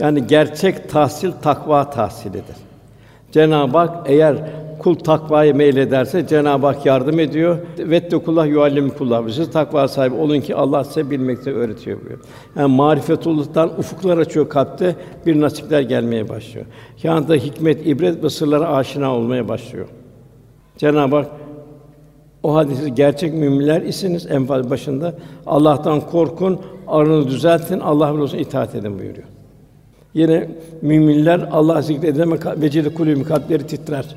Yani gerçek tahsil takva tahsilidir. Cenab-ı Hak eğer kul takvaya meylederse Cenab-ı Hak yardım ediyor. Vettekullah yuallimkullah. Siz takva sahibi olun ki Allah size bilmekte öğretiyor buyuruyor. Yani marifetullah'tan ufuklar açıyor kalpte, bir nasipler gelmeye başlıyor. Yanında hikmet, ibret ve sırlara aşina olmaya başlıyor. Cenab-ı Hak o halde siz gerçek müminler isiniz enfal başında. Allah'tan korkun, aranızı düzeltin, Allah ve itaat edin buyuruyor. Yine müminler Allah zikredeme vecide kulübü kalpleri titrer.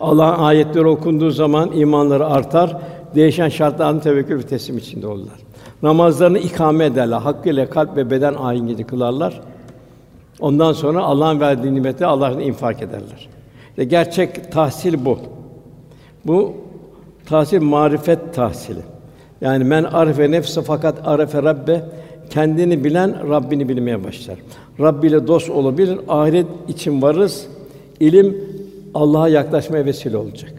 Allah'ın ayetleri okunduğu zaman imanları artar, değişen şartların tevekkül ve teslim içinde olurlar. Namazlarını ikame ederler, hakkıyla kalp ve beden ayin kılarlar. Ondan sonra Allah'ın verdiği nimeti Allah'ın infak ederler. İşte gerçek tahsil bu. Bu tahsil marifet tahsili. Yani men arife nefse fakat arife rabbe kendini bilen Rabbini bilmeye başlar. Rabbi ile dost olabilir, ahiret için varız. İlim Allah'a yaklaşmaya vesile olacak.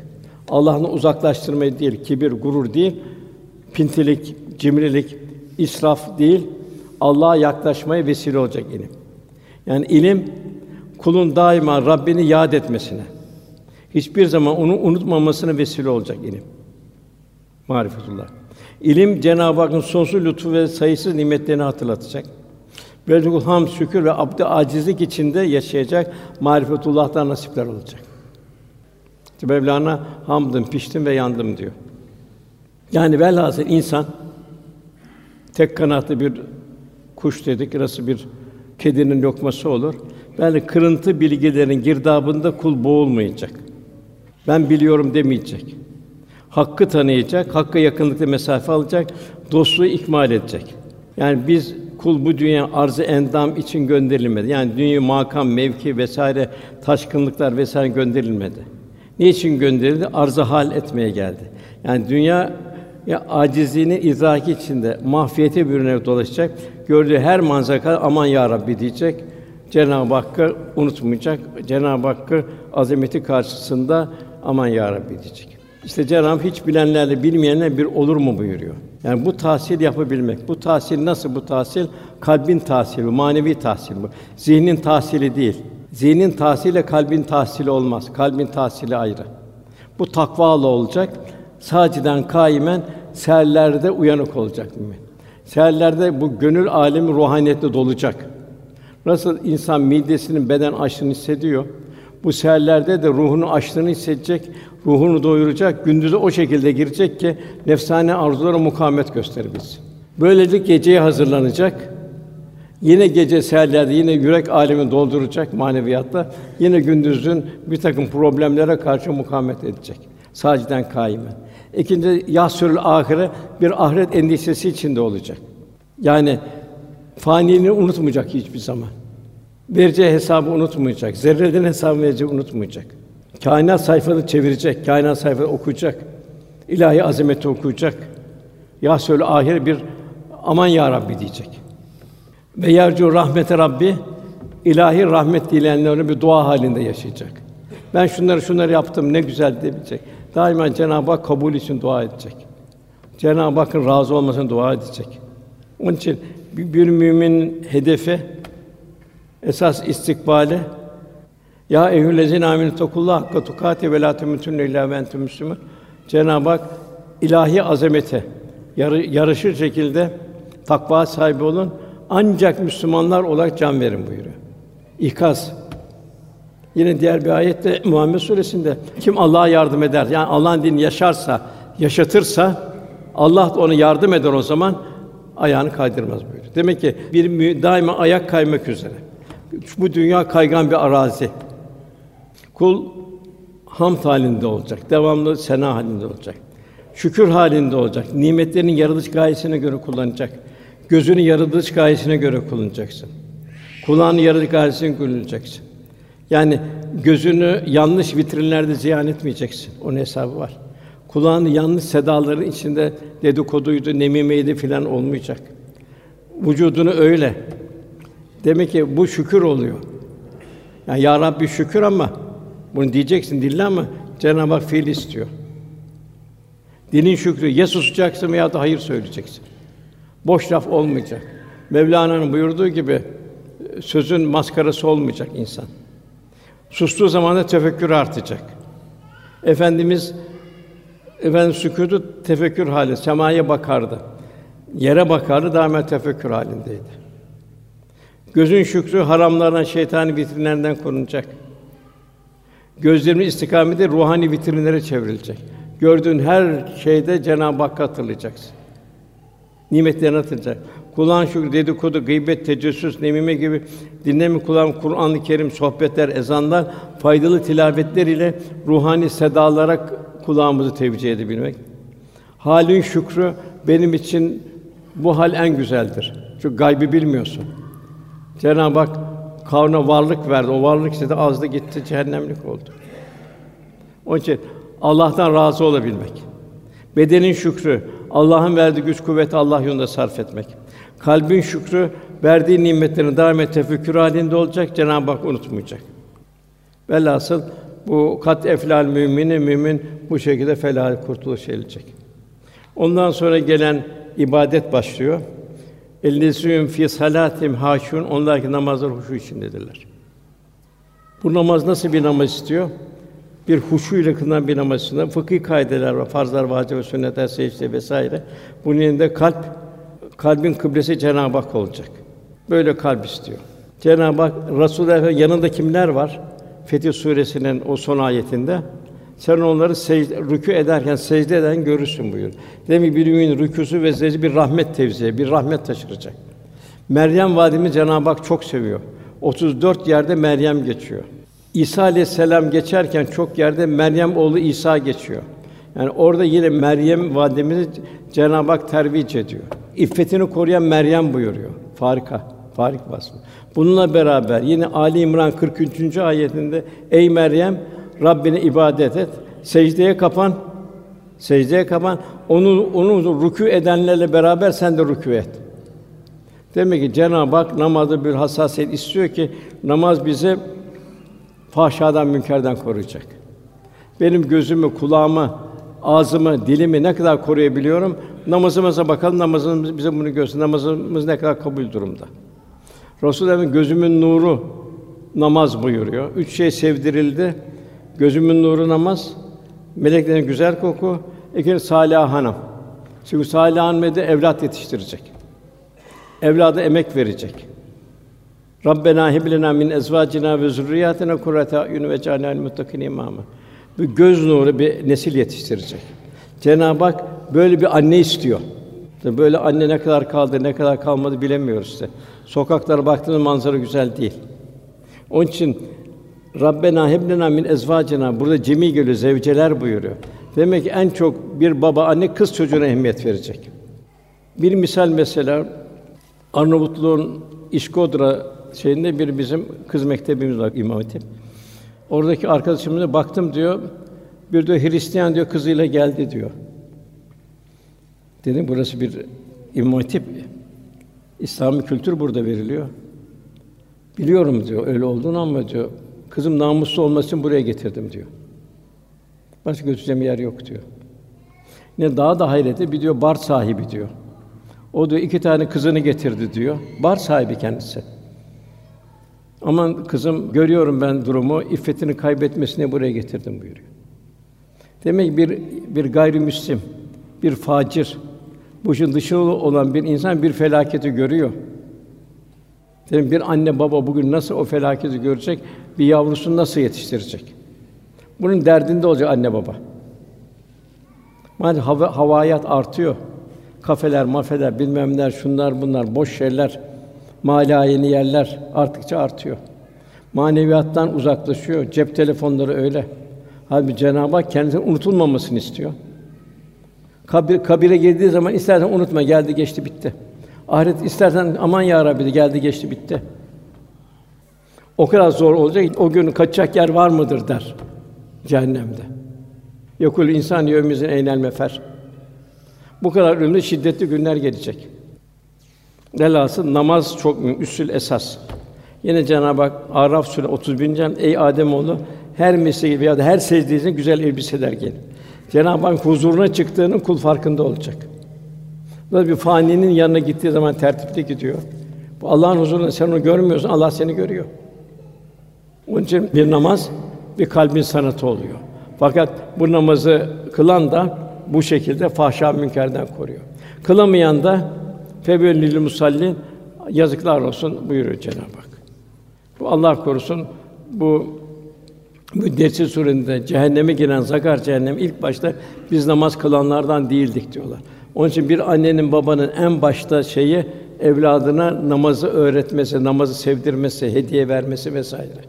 Allah'ın uzaklaştırmayı değil, kibir, gurur değil, pintilik, cimrilik, israf değil, Allah'a yaklaşmaya vesile olacak ilim. Yani ilim kulun daima Rabbini yad etmesine, hiçbir zaman onu unutmamasına vesile olacak ilim. Marifetullah. İlim Cenab-ı Hakk'ın sonsuz lütfu ve sayısız nimetlerini hatırlatacak. Böylece ham, şükür ve abd acizlik içinde yaşayacak marifetullah'tan nasipler olacak. İşte Mevlana hamdım, piştim ve yandım diyor. Yani velhasıl insan tek kanatlı bir kuş dedik, nasıl bir kedinin lokması olur. Yani kırıntı bilgilerin girdabında kul boğulmayacak. Ben biliyorum demeyecek. Hakkı tanıyacak, hakka yakınlıkta mesafe alacak, dostluğu ikmal edecek. Yani biz kul bu dünya arzı endam için gönderilmedi. Yani dünya makam, mevki vesaire taşkınlıklar vesaire gönderilmedi. Niçin gönderildi? Arzı hal etmeye geldi. Yani dünya ya acizliğini idraki içinde mahfiyete bürünerek dolaşacak. Gördüğü her manzara aman ya Rabbi diyecek. Cenab-ı Hakk'ı unutmayacak. Cenab-ı Hakk'ı azameti karşısında aman ya Rabbi diyecek. İşte Cenab-ı hiç bilenlerle bilmeyenler bir olur mu buyuruyor. Yani bu tahsil yapabilmek. Bu tahsil nasıl bu tahsil? Kalbin tahsili, manevi tahsil bu. Zihnin tahsili değil. Zihnin tahsiliyle kalbin tahsili olmaz. Kalbin tahsili ayrı. Bu takvalı olacak. Saciden kaimen seherlerde uyanık olacak mümin. Seherlerde bu gönül alemi ruhaniyetle dolacak. Nasıl insan midesinin beden açlığını hissediyor, Bu seherlerde de ruhunu açlığını hissedecek, ruhunu doyuracak, gündüzü o şekilde girecek ki nefsane arzulara mukavemet gösterebilsin. Böylece geceye hazırlanacak. Yine gece seherlerde yine yürek alemi dolduracak maneviyatta. Yine gündüzün bir takım problemlere karşı mukavemet edecek. Saciden kaimen. İkinci yasürül ahire bir ahiret endişesi içinde olacak. Yani faniliğini unutmayacak hiçbir zaman. Vereceği hesabı unutmayacak. Zerrelerin hesabı vereceği unutmayacak. Kainat sayfasını çevirecek, kainat sayfasını okuyacak. İlahi azameti okuyacak. Ya söyle ahir bir aman ya Rabbi diyecek. Ve yercu rahmete Rabbi ilahi rahmet dileyenlerin bir dua halinde yaşayacak. Ben şunları şunları yaptım ne güzel diyebilecek. Daima Cenab-ı Hak kabul için dua edecek. Cenab-ı Hakk'ın razı olmasını dua edecek. Onun için bir, bir mümin hedefi esas istikbale ya eyyühellezine aminu tekullah hakka tukati ve la temutunne illa ve entum müslümun. Cenab-ı Hak ilahi azamete yarı, yarışır şekilde takva sahibi olun. Ancak Müslümanlar olarak can verin buyuruyor. İkaz. Yine diğer bir ayette Muhammed Suresinde kim Allah'a yardım eder, yani Allah'ın dinini yaşarsa, yaşatırsa Allah da ona yardım eder o zaman ayağını kaydırmaz buyuruyor. Demek ki bir daima ayak kaymak üzere. Bu dünya kaygan bir arazi. Kul ham halinde olacak, devamlı sena halinde olacak. Şükür halinde olacak. Nimetlerin yaratılış gayesine göre kullanacak. Gözünü yaratılış gayesine göre kullanacaksın. Kulağını yaratılış gayesine kullanacaksın. Yani gözünü yanlış vitrinlerde ziyan etmeyeceksin. Onun hesabı var. Kulağını yanlış sedaların içinde dedikoduydu, nemimeydi filan olmayacak. Vücudunu öyle. Demek ki bu şükür oluyor. Yani ya Rabbi şükür ama bunu diyeceksin dille ama Cenab-ı Hak fiil istiyor. Dilin şükrü ya susacaksın veya da hayır söyleyeceksin. Boş laf olmayacak. Mevlana'nın buyurduğu gibi sözün maskarası olmayacak insan. Sustuğu zaman da tefekkür artacak. Efendimiz efendim sükutu tefekkür hali, semaya bakardı. Yere bakardı, daima tefekkür halindeydi. Gözün şükrü haramlardan, şeytani vitrinlerinden korunacak. Gözlerin istikameti ruhani vitrinlere çevrilecek. Gördüğün her şeyde Cenab-ı Hakk'ı hatırlayacaksın. Nimetlerini hatırlayacak. Kulağın şükrü, dedikodu, gıybet, tecessüs, nemime gibi dinlemi kulağın Kur'an-ı Kerim, sohbetler, ezanlar, faydalı tilavetler ile ruhani sedalara kulağımızı tevcih edebilmek. Halin şükrü benim için bu hal en güzeldir. Çünkü gaybi bilmiyorsun. Cenab-ı Hak kavne varlık verdi. O varlık işte azdı gitti, cehennemlik oldu. Onun için Allah'tan razı olabilmek. Bedenin şükrü, Allah'ın verdiği güç kuvvet Allah yolunda sarf etmek. Kalbin şükrü, verdiği nimetlerini daim et tefekkür halinde olacak, Cenab-ı Hak unutmayacak. Velhasıl bu kat eflal mümini mümin bu şekilde felah kurtuluş edecek. Ondan sonra gelen ibadet başlıyor. Ellezîn fi salatim haşun onlar ki namazlar huşu içindedirler. Bu namaz nasıl bir namaz istiyor? Bir huşu ile kılınan bir namaz istiyor. Fıkıh kaideler var, farzlar, vacip ve sünnetler, secde vesaire. Bunun yanında kalp, kalbin kıblesi Cenab-ı Hak olacak. Böyle kalp istiyor. Cenab-ı Hak Resulullah yanında kimler var? Fetih suresinin o son ayetinde sen onları secde, rükû ederken, secde eden görürsün buyur. Demek bir mümin rükûsu ve secde bir rahmet tevzi, bir rahmet taşıracak. Meryem vadimi Cenab-ı Hak çok seviyor. 34 yerde Meryem geçiyor. İsa aleyhisselam geçerken çok yerde Meryem oğlu İsa geçiyor. Yani orada yine Meryem vadimizi Cenab-ı Hak tervic ediyor. İffetini koruyan Meryem buyuruyor. Farika, farik vasfı. Bununla beraber yine Ali İmran 43. ayetinde ey Meryem Rabbine ibadet et. Secdeye kapan. Secdeye kapan. Onu onu rükû edenlerle beraber sen de rükû et. Demek ki Cenab-ı Hak namazda bir hassasiyet istiyor ki namaz bizi fahşadan, münkerden koruyacak. Benim gözümü, kulağımı, ağzımı, dilimi ne kadar koruyabiliyorum? Namazımıza bakalım, namazımız bize bunu göster. Namazımız ne kadar kabul durumda. Resulullah gözümün nuru namaz buyuruyor. Üç şey sevdirildi. Gözümün nuru namaz, meleklerin güzel koku, ikinci salih hanım. Çünkü salih hanım evlat yetiştirecek. Evlada emek verecek. Rabbena heb lena min ezvacina ve zurriyatina kurrate a'yun ve cealna lil muttakin imama. Bu göz nuru bir nesil yetiştirecek. Cenab-ı Hak böyle bir anne istiyor. Böyle anne ne kadar kaldı, ne kadar kalmadı bilemiyoruz işte. Sokaklara baktığımız manzara güzel değil. Onun için Rabbena heb lena min ezvacina burada cemi geliyor, zevceler buyuruyor. Demek ki en çok bir baba anne kız çocuğuna ehemmiyet verecek. Bir misal mesela Arnavutluğun İşkodra şeyinde bir bizim kız mektebimiz var İmam Hatip. Oradaki arkadaşımıza baktım diyor. Bir de Hristiyan diyor kızıyla geldi diyor. Dedim burası bir İmam Hatip. İslami kültür burada veriliyor. Biliyorum diyor öyle olduğunu ama diyor kızım namuslu olması için buraya getirdim diyor. Başka götüreceğim yer yok diyor. Ne daha da hayreti bir diyor bar sahibi diyor. O diyor iki tane kızını getirdi diyor. Bar sahibi kendisi. Aman kızım görüyorum ben durumu, iffetini kaybetmesine buraya getirdim buyuruyor. Demek ki bir bir gayrimüslim, bir facir, bu işin dışında olan bir insan bir felaketi görüyor. Demek bir anne baba bugün nasıl o felaketi görecek, bir yavrusunu nasıl yetiştirecek? Bunun derdinde olacak anne baba. Maalesef hava, havayat artıyor. Kafeler, mafeler, bilmem neler, şunlar bunlar, boş şeyler, malayeni yerler arttıkça artıyor. Maneviyattan uzaklaşıyor. Cep telefonları öyle. Halbuki Cenab-ı Hak kendisinin unutulmamasını istiyor. Kabir, kabire girdiği zaman istersen unutma, geldi geçti bitti. Ahiret istersen aman ya Rabbi geldi geçti bitti. O kadar zor olacak, o gün kaçacak yer var mıdır der cehennemde. Yokul insan yevmizin eynel mefer. Bu kadar ölümde şiddetli günler gelecek. Velhasıl namaz çok mühim, üsül esas. Yine Cenab-ı Hak Araf Sûre 31. ayet Ey Adem oğlu her mesleği veya da her secdesine güzel elbiseler giyin. Cenab-ı Hak huzuruna çıktığının kul farkında olacak. Böyle bir faninin yanına gittiği zaman tertipli gidiyor. Bu Allah'ın huzurunda sen onu görmüyorsun, Allah seni görüyor. Onun için bir namaz bir kalbin sanatı oluyor. Fakat bu namazı kılan da bu şekilde fahşa münkerden koruyor. Kılamayan da febelil musallin yazıklar olsun buyuruyor Cenab-ı Hak. Bu Allah korusun bu Müddessir surende cehenneme giren zakar cehennem ilk başta biz namaz kılanlardan değildik diyorlar. Onun için bir annenin babanın en başta şeyi evladına namazı öğretmesi, namazı sevdirmesi, hediye vermesi vesaire.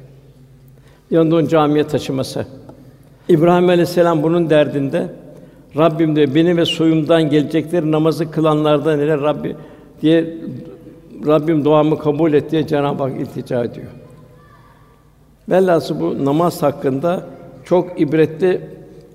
Yanında onu camiye taşıması. İbrahim Aleyhisselam bunun derdinde. Rabbim de beni ve soyumdan gelecekleri namazı kılanlardan ile Rabbi diye Rabbim duamı kabul et diye Cenab-ı Hak iltica ediyor. Velhâsıl bu namaz hakkında çok ibretli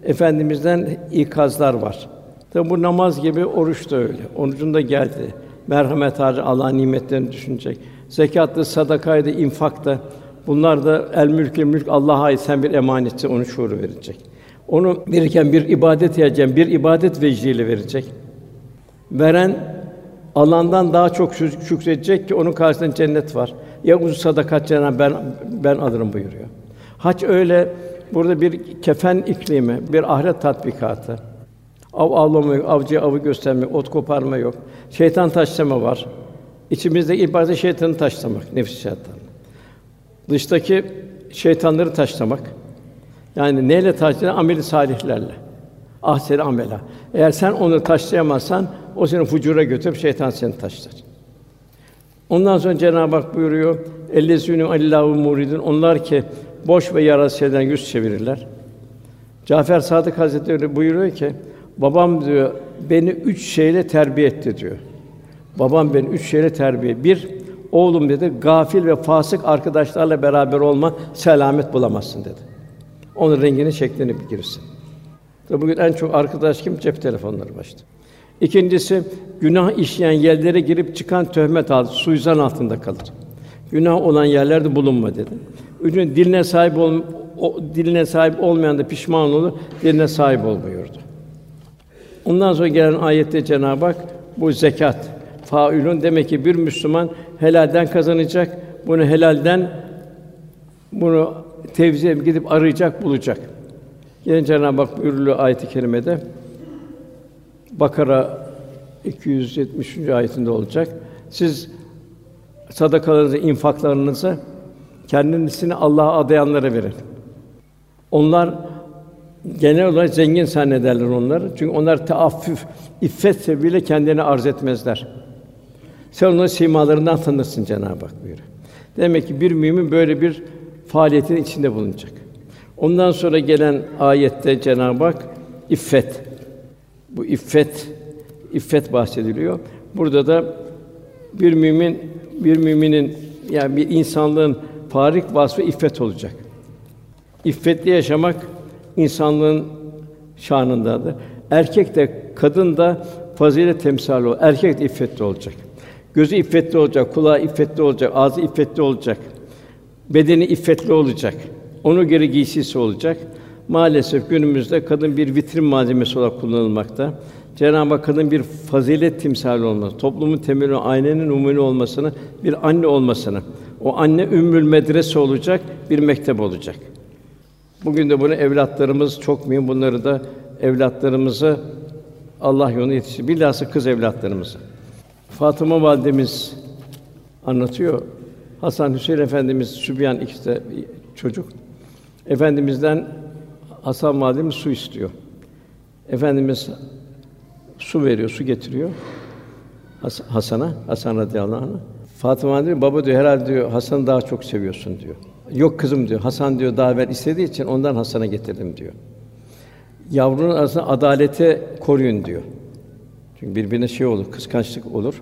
efendimizden ikazlar var. Tabi bu namaz gibi oruç da öyle. Orucun da geldi. Merhamet harcı Allah nimetlerini düşünecek. Zekatlı, sadakaydı, infak da bunlar da el mülk mülk Allah'a ait sen bir emanetçi onu şuuru verecek. Onu verirken bir ibadet edeceğim, bir ibadet vecdiyle verecek. Veren alandan daha çok şük- şükredecek ki onun karşısında cennet var. Ya uzun sadakat ben ben alırım buyuruyor. Hac öyle burada bir kefen iklimi, bir ahiret tatbikatı. Av avlama yok, avcıya avı göstermek, ot koparma yok. Şeytan taşlama var. İçimizde ibadet şeytanı taşlamak, nefis şeytan. Dıştaki şeytanları taşlamak. Yani neyle taşlayan? Ameli salihlerle. Ahsen amela. Eğer sen onu taşlayamazsan o seni fucura götürüp şeytan seni taşlar. Ondan sonra Cenab-ı Hak buyuruyor: "Ellezînû Allahu muridun." Onlar ki boş ve yararsız şeyden yüz çevirirler. Cafer Sadık Hazretleri buyuruyor ki, babam diyor beni üç şeyle terbiye etti diyor. Babam beni üç şeyle terbiye. Bir, oğlum dedi, gafil ve fasık arkadaşlarla beraber olma, selamet bulamazsın dedi. Onun rengini, şeklini bilirsin. Tabi bugün en çok arkadaş kim? Cep telefonları başta. İkincisi, günah işleyen yerlere girip çıkan töhmet altı, suizan altında kalır. Günah olan yerlerde bulunma dedi. Üçüncü, diline sahip ol, o, diline sahip olmayan da pişman olur, diline sahip ol buyurdu. Ondan sonra gelen ayette Cenab-ı Hak bu zekat faülün demek ki bir Müslüman helalden kazanacak. Bunu helalden bunu tevzi gidip arayacak, bulacak. Yine Cenab-ı Hak buyuruyor ayet-i kerimede Bakara 273. ayetinde olacak. Siz sadakalarınızı, infaklarınızı kendisini Allah'a adayanlara verin. Onlar genel olarak zengin zannederler onları. Çünkü onlar teaffüf, iffet sebebiyle kendini arz etmezler. Sen onların simalarından tanırsın Cenab-ı Hak buyuruyor. Demek ki bir mümin böyle bir faaliyetin içinde bulunacak. Ondan sonra gelen ayette Cenab-ı Hak iffet. Bu iffet iffet bahsediliyor. Burada da bir mümin bir müminin yani bir insanlığın farik vasfı iffet olacak. İffetli yaşamak insanlığın şanındadır. Erkek de kadın da fazilet temsali olur. Erkek de iffetli olacak. Gözü iffetli olacak, kulağı iffetli olacak, ağzı iffetli olacak. Bedeni iffetli olacak. Onu göre giysisi olacak. Maalesef günümüzde kadın bir vitrin malzemesi olarak kullanılmakta. Cenab-ı Hak kadın bir fazilet timsali olması, toplumun temeli ailenin umumi olmasını, bir anne olmasını, o anne ümmül medrese olacak, bir mektep olacak. Bugün de bunu evlatlarımız çok mühim. Bunları da evlatlarımızı Allah yoluna yetiştir. Bilhassa kız evlatlarımızı. Fatıma validemiz anlatıyor. Hasan Hüseyin Efendimiz Sübyan ikisi de çocuk. Efendimizden Hasan validemiz su istiyor. Efendimiz su veriyor, su getiriyor. Has- Hasan'a, Hasan radıyallahu anh. Fatıma diyor, baba diyor herhalde diyor Hasan'ı daha çok seviyorsun diyor. Yok kızım diyor. Hasan diyor daha evvel istediği için ondan Hasan'a getirdim diyor. Yavrunun arasında adalete koruyun diyor. Çünkü birbirine şey olur, kıskançlık olur.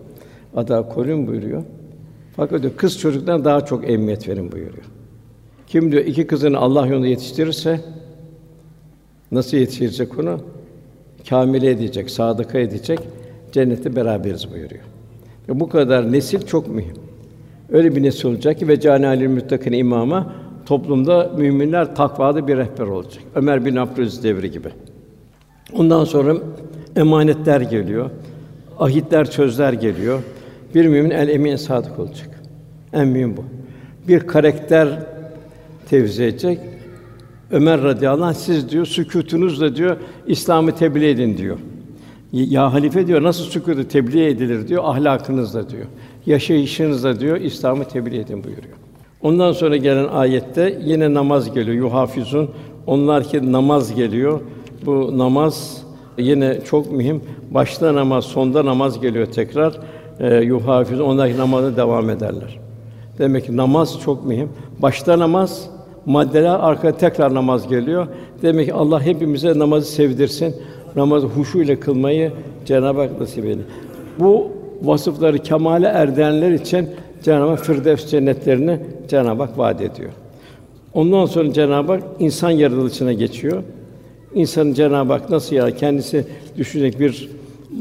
Ada koruyun buyuruyor. Fakat diyor kız çocuktan daha çok emniyet verin buyuruyor. Kim diyor iki kızını Allah yolunda yetiştirirse nasıl yetiştirecek onu? Kamile edecek, sadıka edecek, cennette beraberiz buyuruyor. Ve bu kadar nesil çok mühim. Öyle bir nesil olacak ki ve canalil müttakin imama toplumda müminler takvalı bir rehber olacak. Ömer bin Abdülaziz devri gibi. Ondan sonra emanetler geliyor. Ahitler, sözler geliyor. Bir mümin el emin sadık olacak. En mühim bu. Bir karakter tevzi edecek. Ömer radıyallahu anh siz diyor sükûtunuzla diyor İslam'ı tebliğ edin diyor. Ya halife diyor nasıl sükûtu tebliğ edilir diyor ahlakınızla diyor. Yaşayışınızla diyor İslam'ı tebliğ edin buyuruyor. Ondan sonra gelen ayette yine namaz geliyor. Yuhafizun onlar ki namaz geliyor. Bu namaz yine çok mühim. Başta namaz, sonda namaz geliyor tekrar. E, yuhafizun onlar ki namaza devam ederler. Demek ki namaz çok mühim. Başta namaz, maddeler arkada tekrar namaz geliyor. Demek ki Allah hepimize namazı sevdirsin. Namazı huşu ile kılmayı Cenab-ı Hak nasip eylesin. Bu vasıfları kemale erdirenler için Cenab-ı Hak Firdevs cennetlerini Cenab-ı Hak vaat ediyor. Ondan sonra Cenab-ı Hak insan yaratılışına geçiyor. İnsanın Cenab-ı Hak nasıl ya kendisi düşünecek bir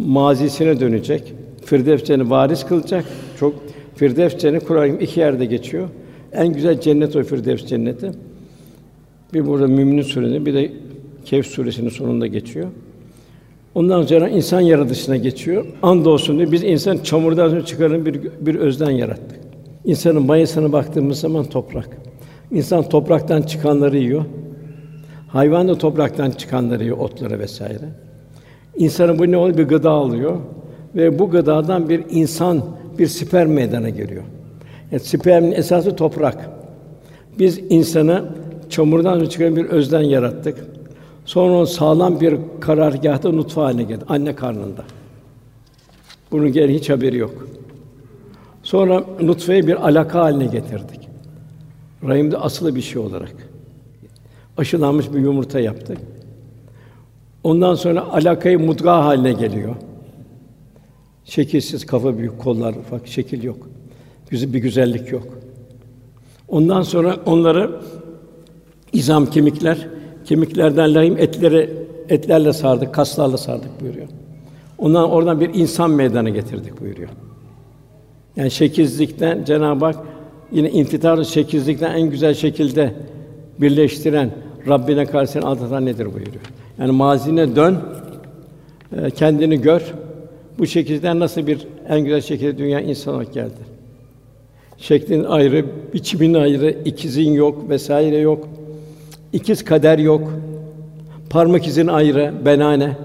mazisine dönecek. Firdevs varis kılacak. Çok Firdevs cenneti Kur'an-ı iki yerde geçiyor. En güzel cennet o Firdevs cenneti. Bir burada Mümin Suresi, bir de Kehf suresinin sonunda geçiyor. Ondan sonra insan yaratışına geçiyor. Andolsun diyor, biz insan çamurdan sonra çıkarın bir bir özden yarattık. İnsanın mayasına baktığımız zaman toprak. İnsan topraktan çıkanları yiyor. Hayvan da topraktan çıkanları yiyor, otları vesaire. İnsanın bu ne oluyor? Bir gıda alıyor ve bu gıdadan bir insan, bir sperm meydana geliyor. Yani spermin esası toprak. Biz insanı çamurdan çıkan bir özden yarattık. Sonra sağlam bir karargâhta nutfe haline geldi anne karnında. Bunun geri hiç haberi yok. Sonra nutfeyi bir alaka haline getirdik. Rahimde asılı bir şey olarak. Aşılanmış bir yumurta yaptık. Ondan sonra alakayı mudga haline geliyor. Şekilsiz, kafa büyük, kollar ufak, şekil yok. Bir güzellik yok. Ondan sonra onları izam kemikler, kemiklerden lahim etleri etlerle sardık, kaslarla sardık buyuruyor. Ondan oradan bir insan meydana getirdik buyuruyor. Yani şekilsizlikten Cenab-ı Hak yine infitarı şekilsizlikten en güzel şekilde birleştiren Rabbine karşı aldatan nedir buyuruyor. Yani mazine dön, e, kendini gör. Bu şekilde nasıl bir en güzel şekilde dünya insan olarak geldi. Şeklin ayrı, biçimin ayrı, ikizin yok vesaire yok. İkiz kader yok. Parmak izin ayrı, benane.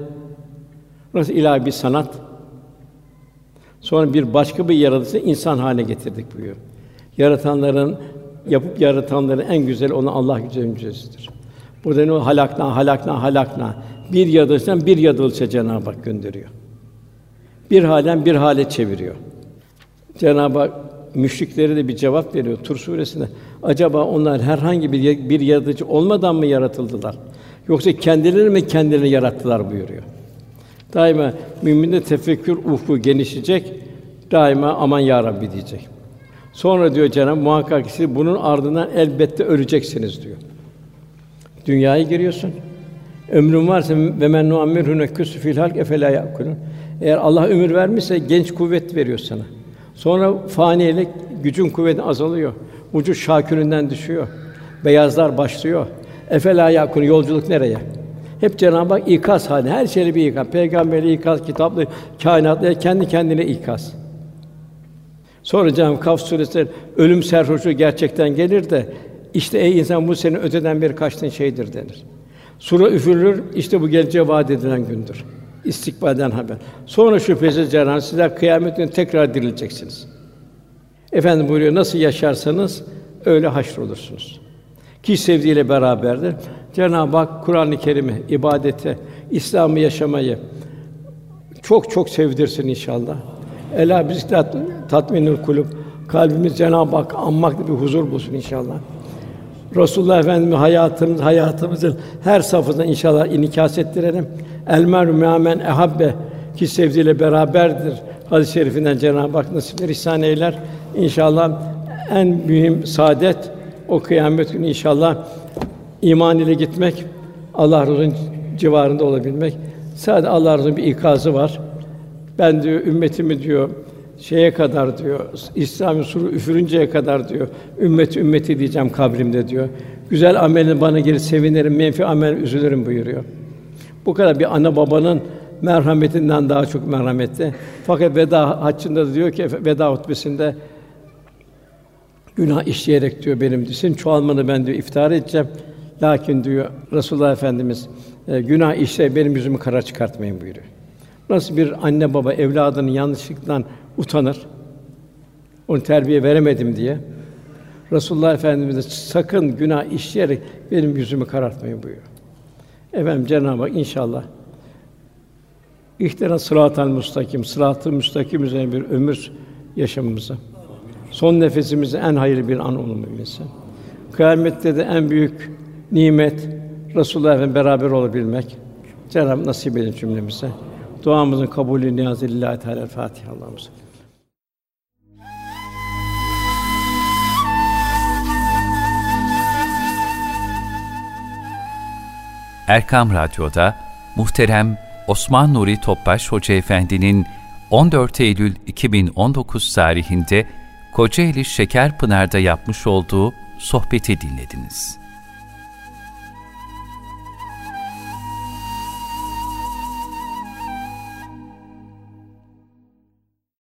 Burası ilahi bir sanat. Sonra bir başka bir yaratılışı insan haline getirdik buyuruyor. Yaratanların yapıp yaratanların en güzel olan Allah güzel müjdesidir. Burada ne halakna halakna halakna bir yaratılıştan bir yaratılışa Cenab-ı Hak gönderiyor. Bir halen bir hale çeviriyor. Cenab-ı Hak müşriklere de bir cevap veriyor Tur suresinde. Acaba onlar herhangi bir bir yaratıcı olmadan mı yaratıldılar? Yoksa kendileri mi kendilerini yarattılar buyuruyor. Daima müminde tefekkür ufku genişleyecek. Daima aman ya Rabbi diyecek. Sonra diyor Cenab-ı muhakkak siz bunun ardından elbette öleceksiniz diyor. Dünyaya giriyorsun. Ömrün varsa ve men nuammirhu neküsü fil halk efela yakulun. Eğer Allah ömür vermişse genç kuvvet veriyor sana. Sonra fanilik gücün kuvvetin azalıyor. Vücut şaküründen düşüyor. Beyazlar başlıyor. Efela yakun yolculuk nereye? Hep Cenab-ı Hak ikaz hali, her şeyle bir ikaz. Peygamberi ikaz, kitaplı, kainatlı, kendi kendine ikaz. Sonra Cenab-ı Kaf suresi ölüm serhoşu gerçekten gelir de işte ey insan bu senin öteden bir kaçtığın şeydir denir. Sura üfürülür, işte bu geleceğe vaat edilen gündür. İstikbalden haber. Sonra şüphesiz Cenab-ı sizler kıyamet günü tekrar dirileceksiniz. Efendim buyuruyor, nasıl yaşarsanız öyle haşr olursunuz. Ki sevdiğiyle beraberdir. Cenab-ı Hak Kur'an-ı Kerim'i, ibadete, İslam'ı yaşamayı çok çok sevdirsin inşallah. Ela biz tat, tatminül kulub. Kalbimiz Cenab-ı Hak anmakla bir huzur bulsun inşallah. Resulullah Efendimiz hayatımız hayatımızın her safhasında inşallah inikas ettirelim. El meru me'amen ehabbe ki sevdiğiyle beraberdir. Hadis-i şerifinden Cenab-ı Hak nasipler ihsan eyler. İnşallah en mühim saadet o kıyamet günü inşallah iman ile gitmek, Allah Resulü'nün civarında olabilmek. Sadece Allah Resulü'nün bir ikazı var. Ben diyor ümmetimi diyor şeye kadar diyor İslam'ın suru üfürünceye kadar diyor ümmet ümmeti diyeceğim kabrimde diyor. Güzel amelin bana gelir sevinirim, menfi amel üzülürüm buyuruyor. Bu kadar bir ana babanın merhametinden daha çok merhametli. Fakat veda haccında da diyor ki veda hutbesinde günah işleyerek diyor benim senin çoğalmanı ben diyor iftihar edeceğim. Lakin diyor Resulullah Efendimiz e, günah işle benim yüzümü kara çıkartmayın buyuruyor. Nasıl bir anne baba evladının yanlışlıktan utanır? Onu terbiye veremedim diye. Resulullah Efendimiz de sakın günah işleyerek benim yüzümü karartmayın buyuruyor. Efendim Cenab-ı Hak inşallah İhtira sıratal müstakim, sıratı müstakim üzerine bir ömür yaşamımızı, son nefesimizi en hayırlı bir an olmaması, kıyamette de en büyük nimet Resulullah Efendimiz beraber olabilmek. Cenab-ı nasip edin cümlemize. Duamızın kabulü niyazı lillahi teala Fatiha Allah'ımız. Erkam Radyo'da muhterem Osman Nuri Topbaş Hoca Efendi'nin 14 Eylül 2019 tarihinde Kocaeli Şekerpınar'da yapmış olduğu sohbeti dinlediniz.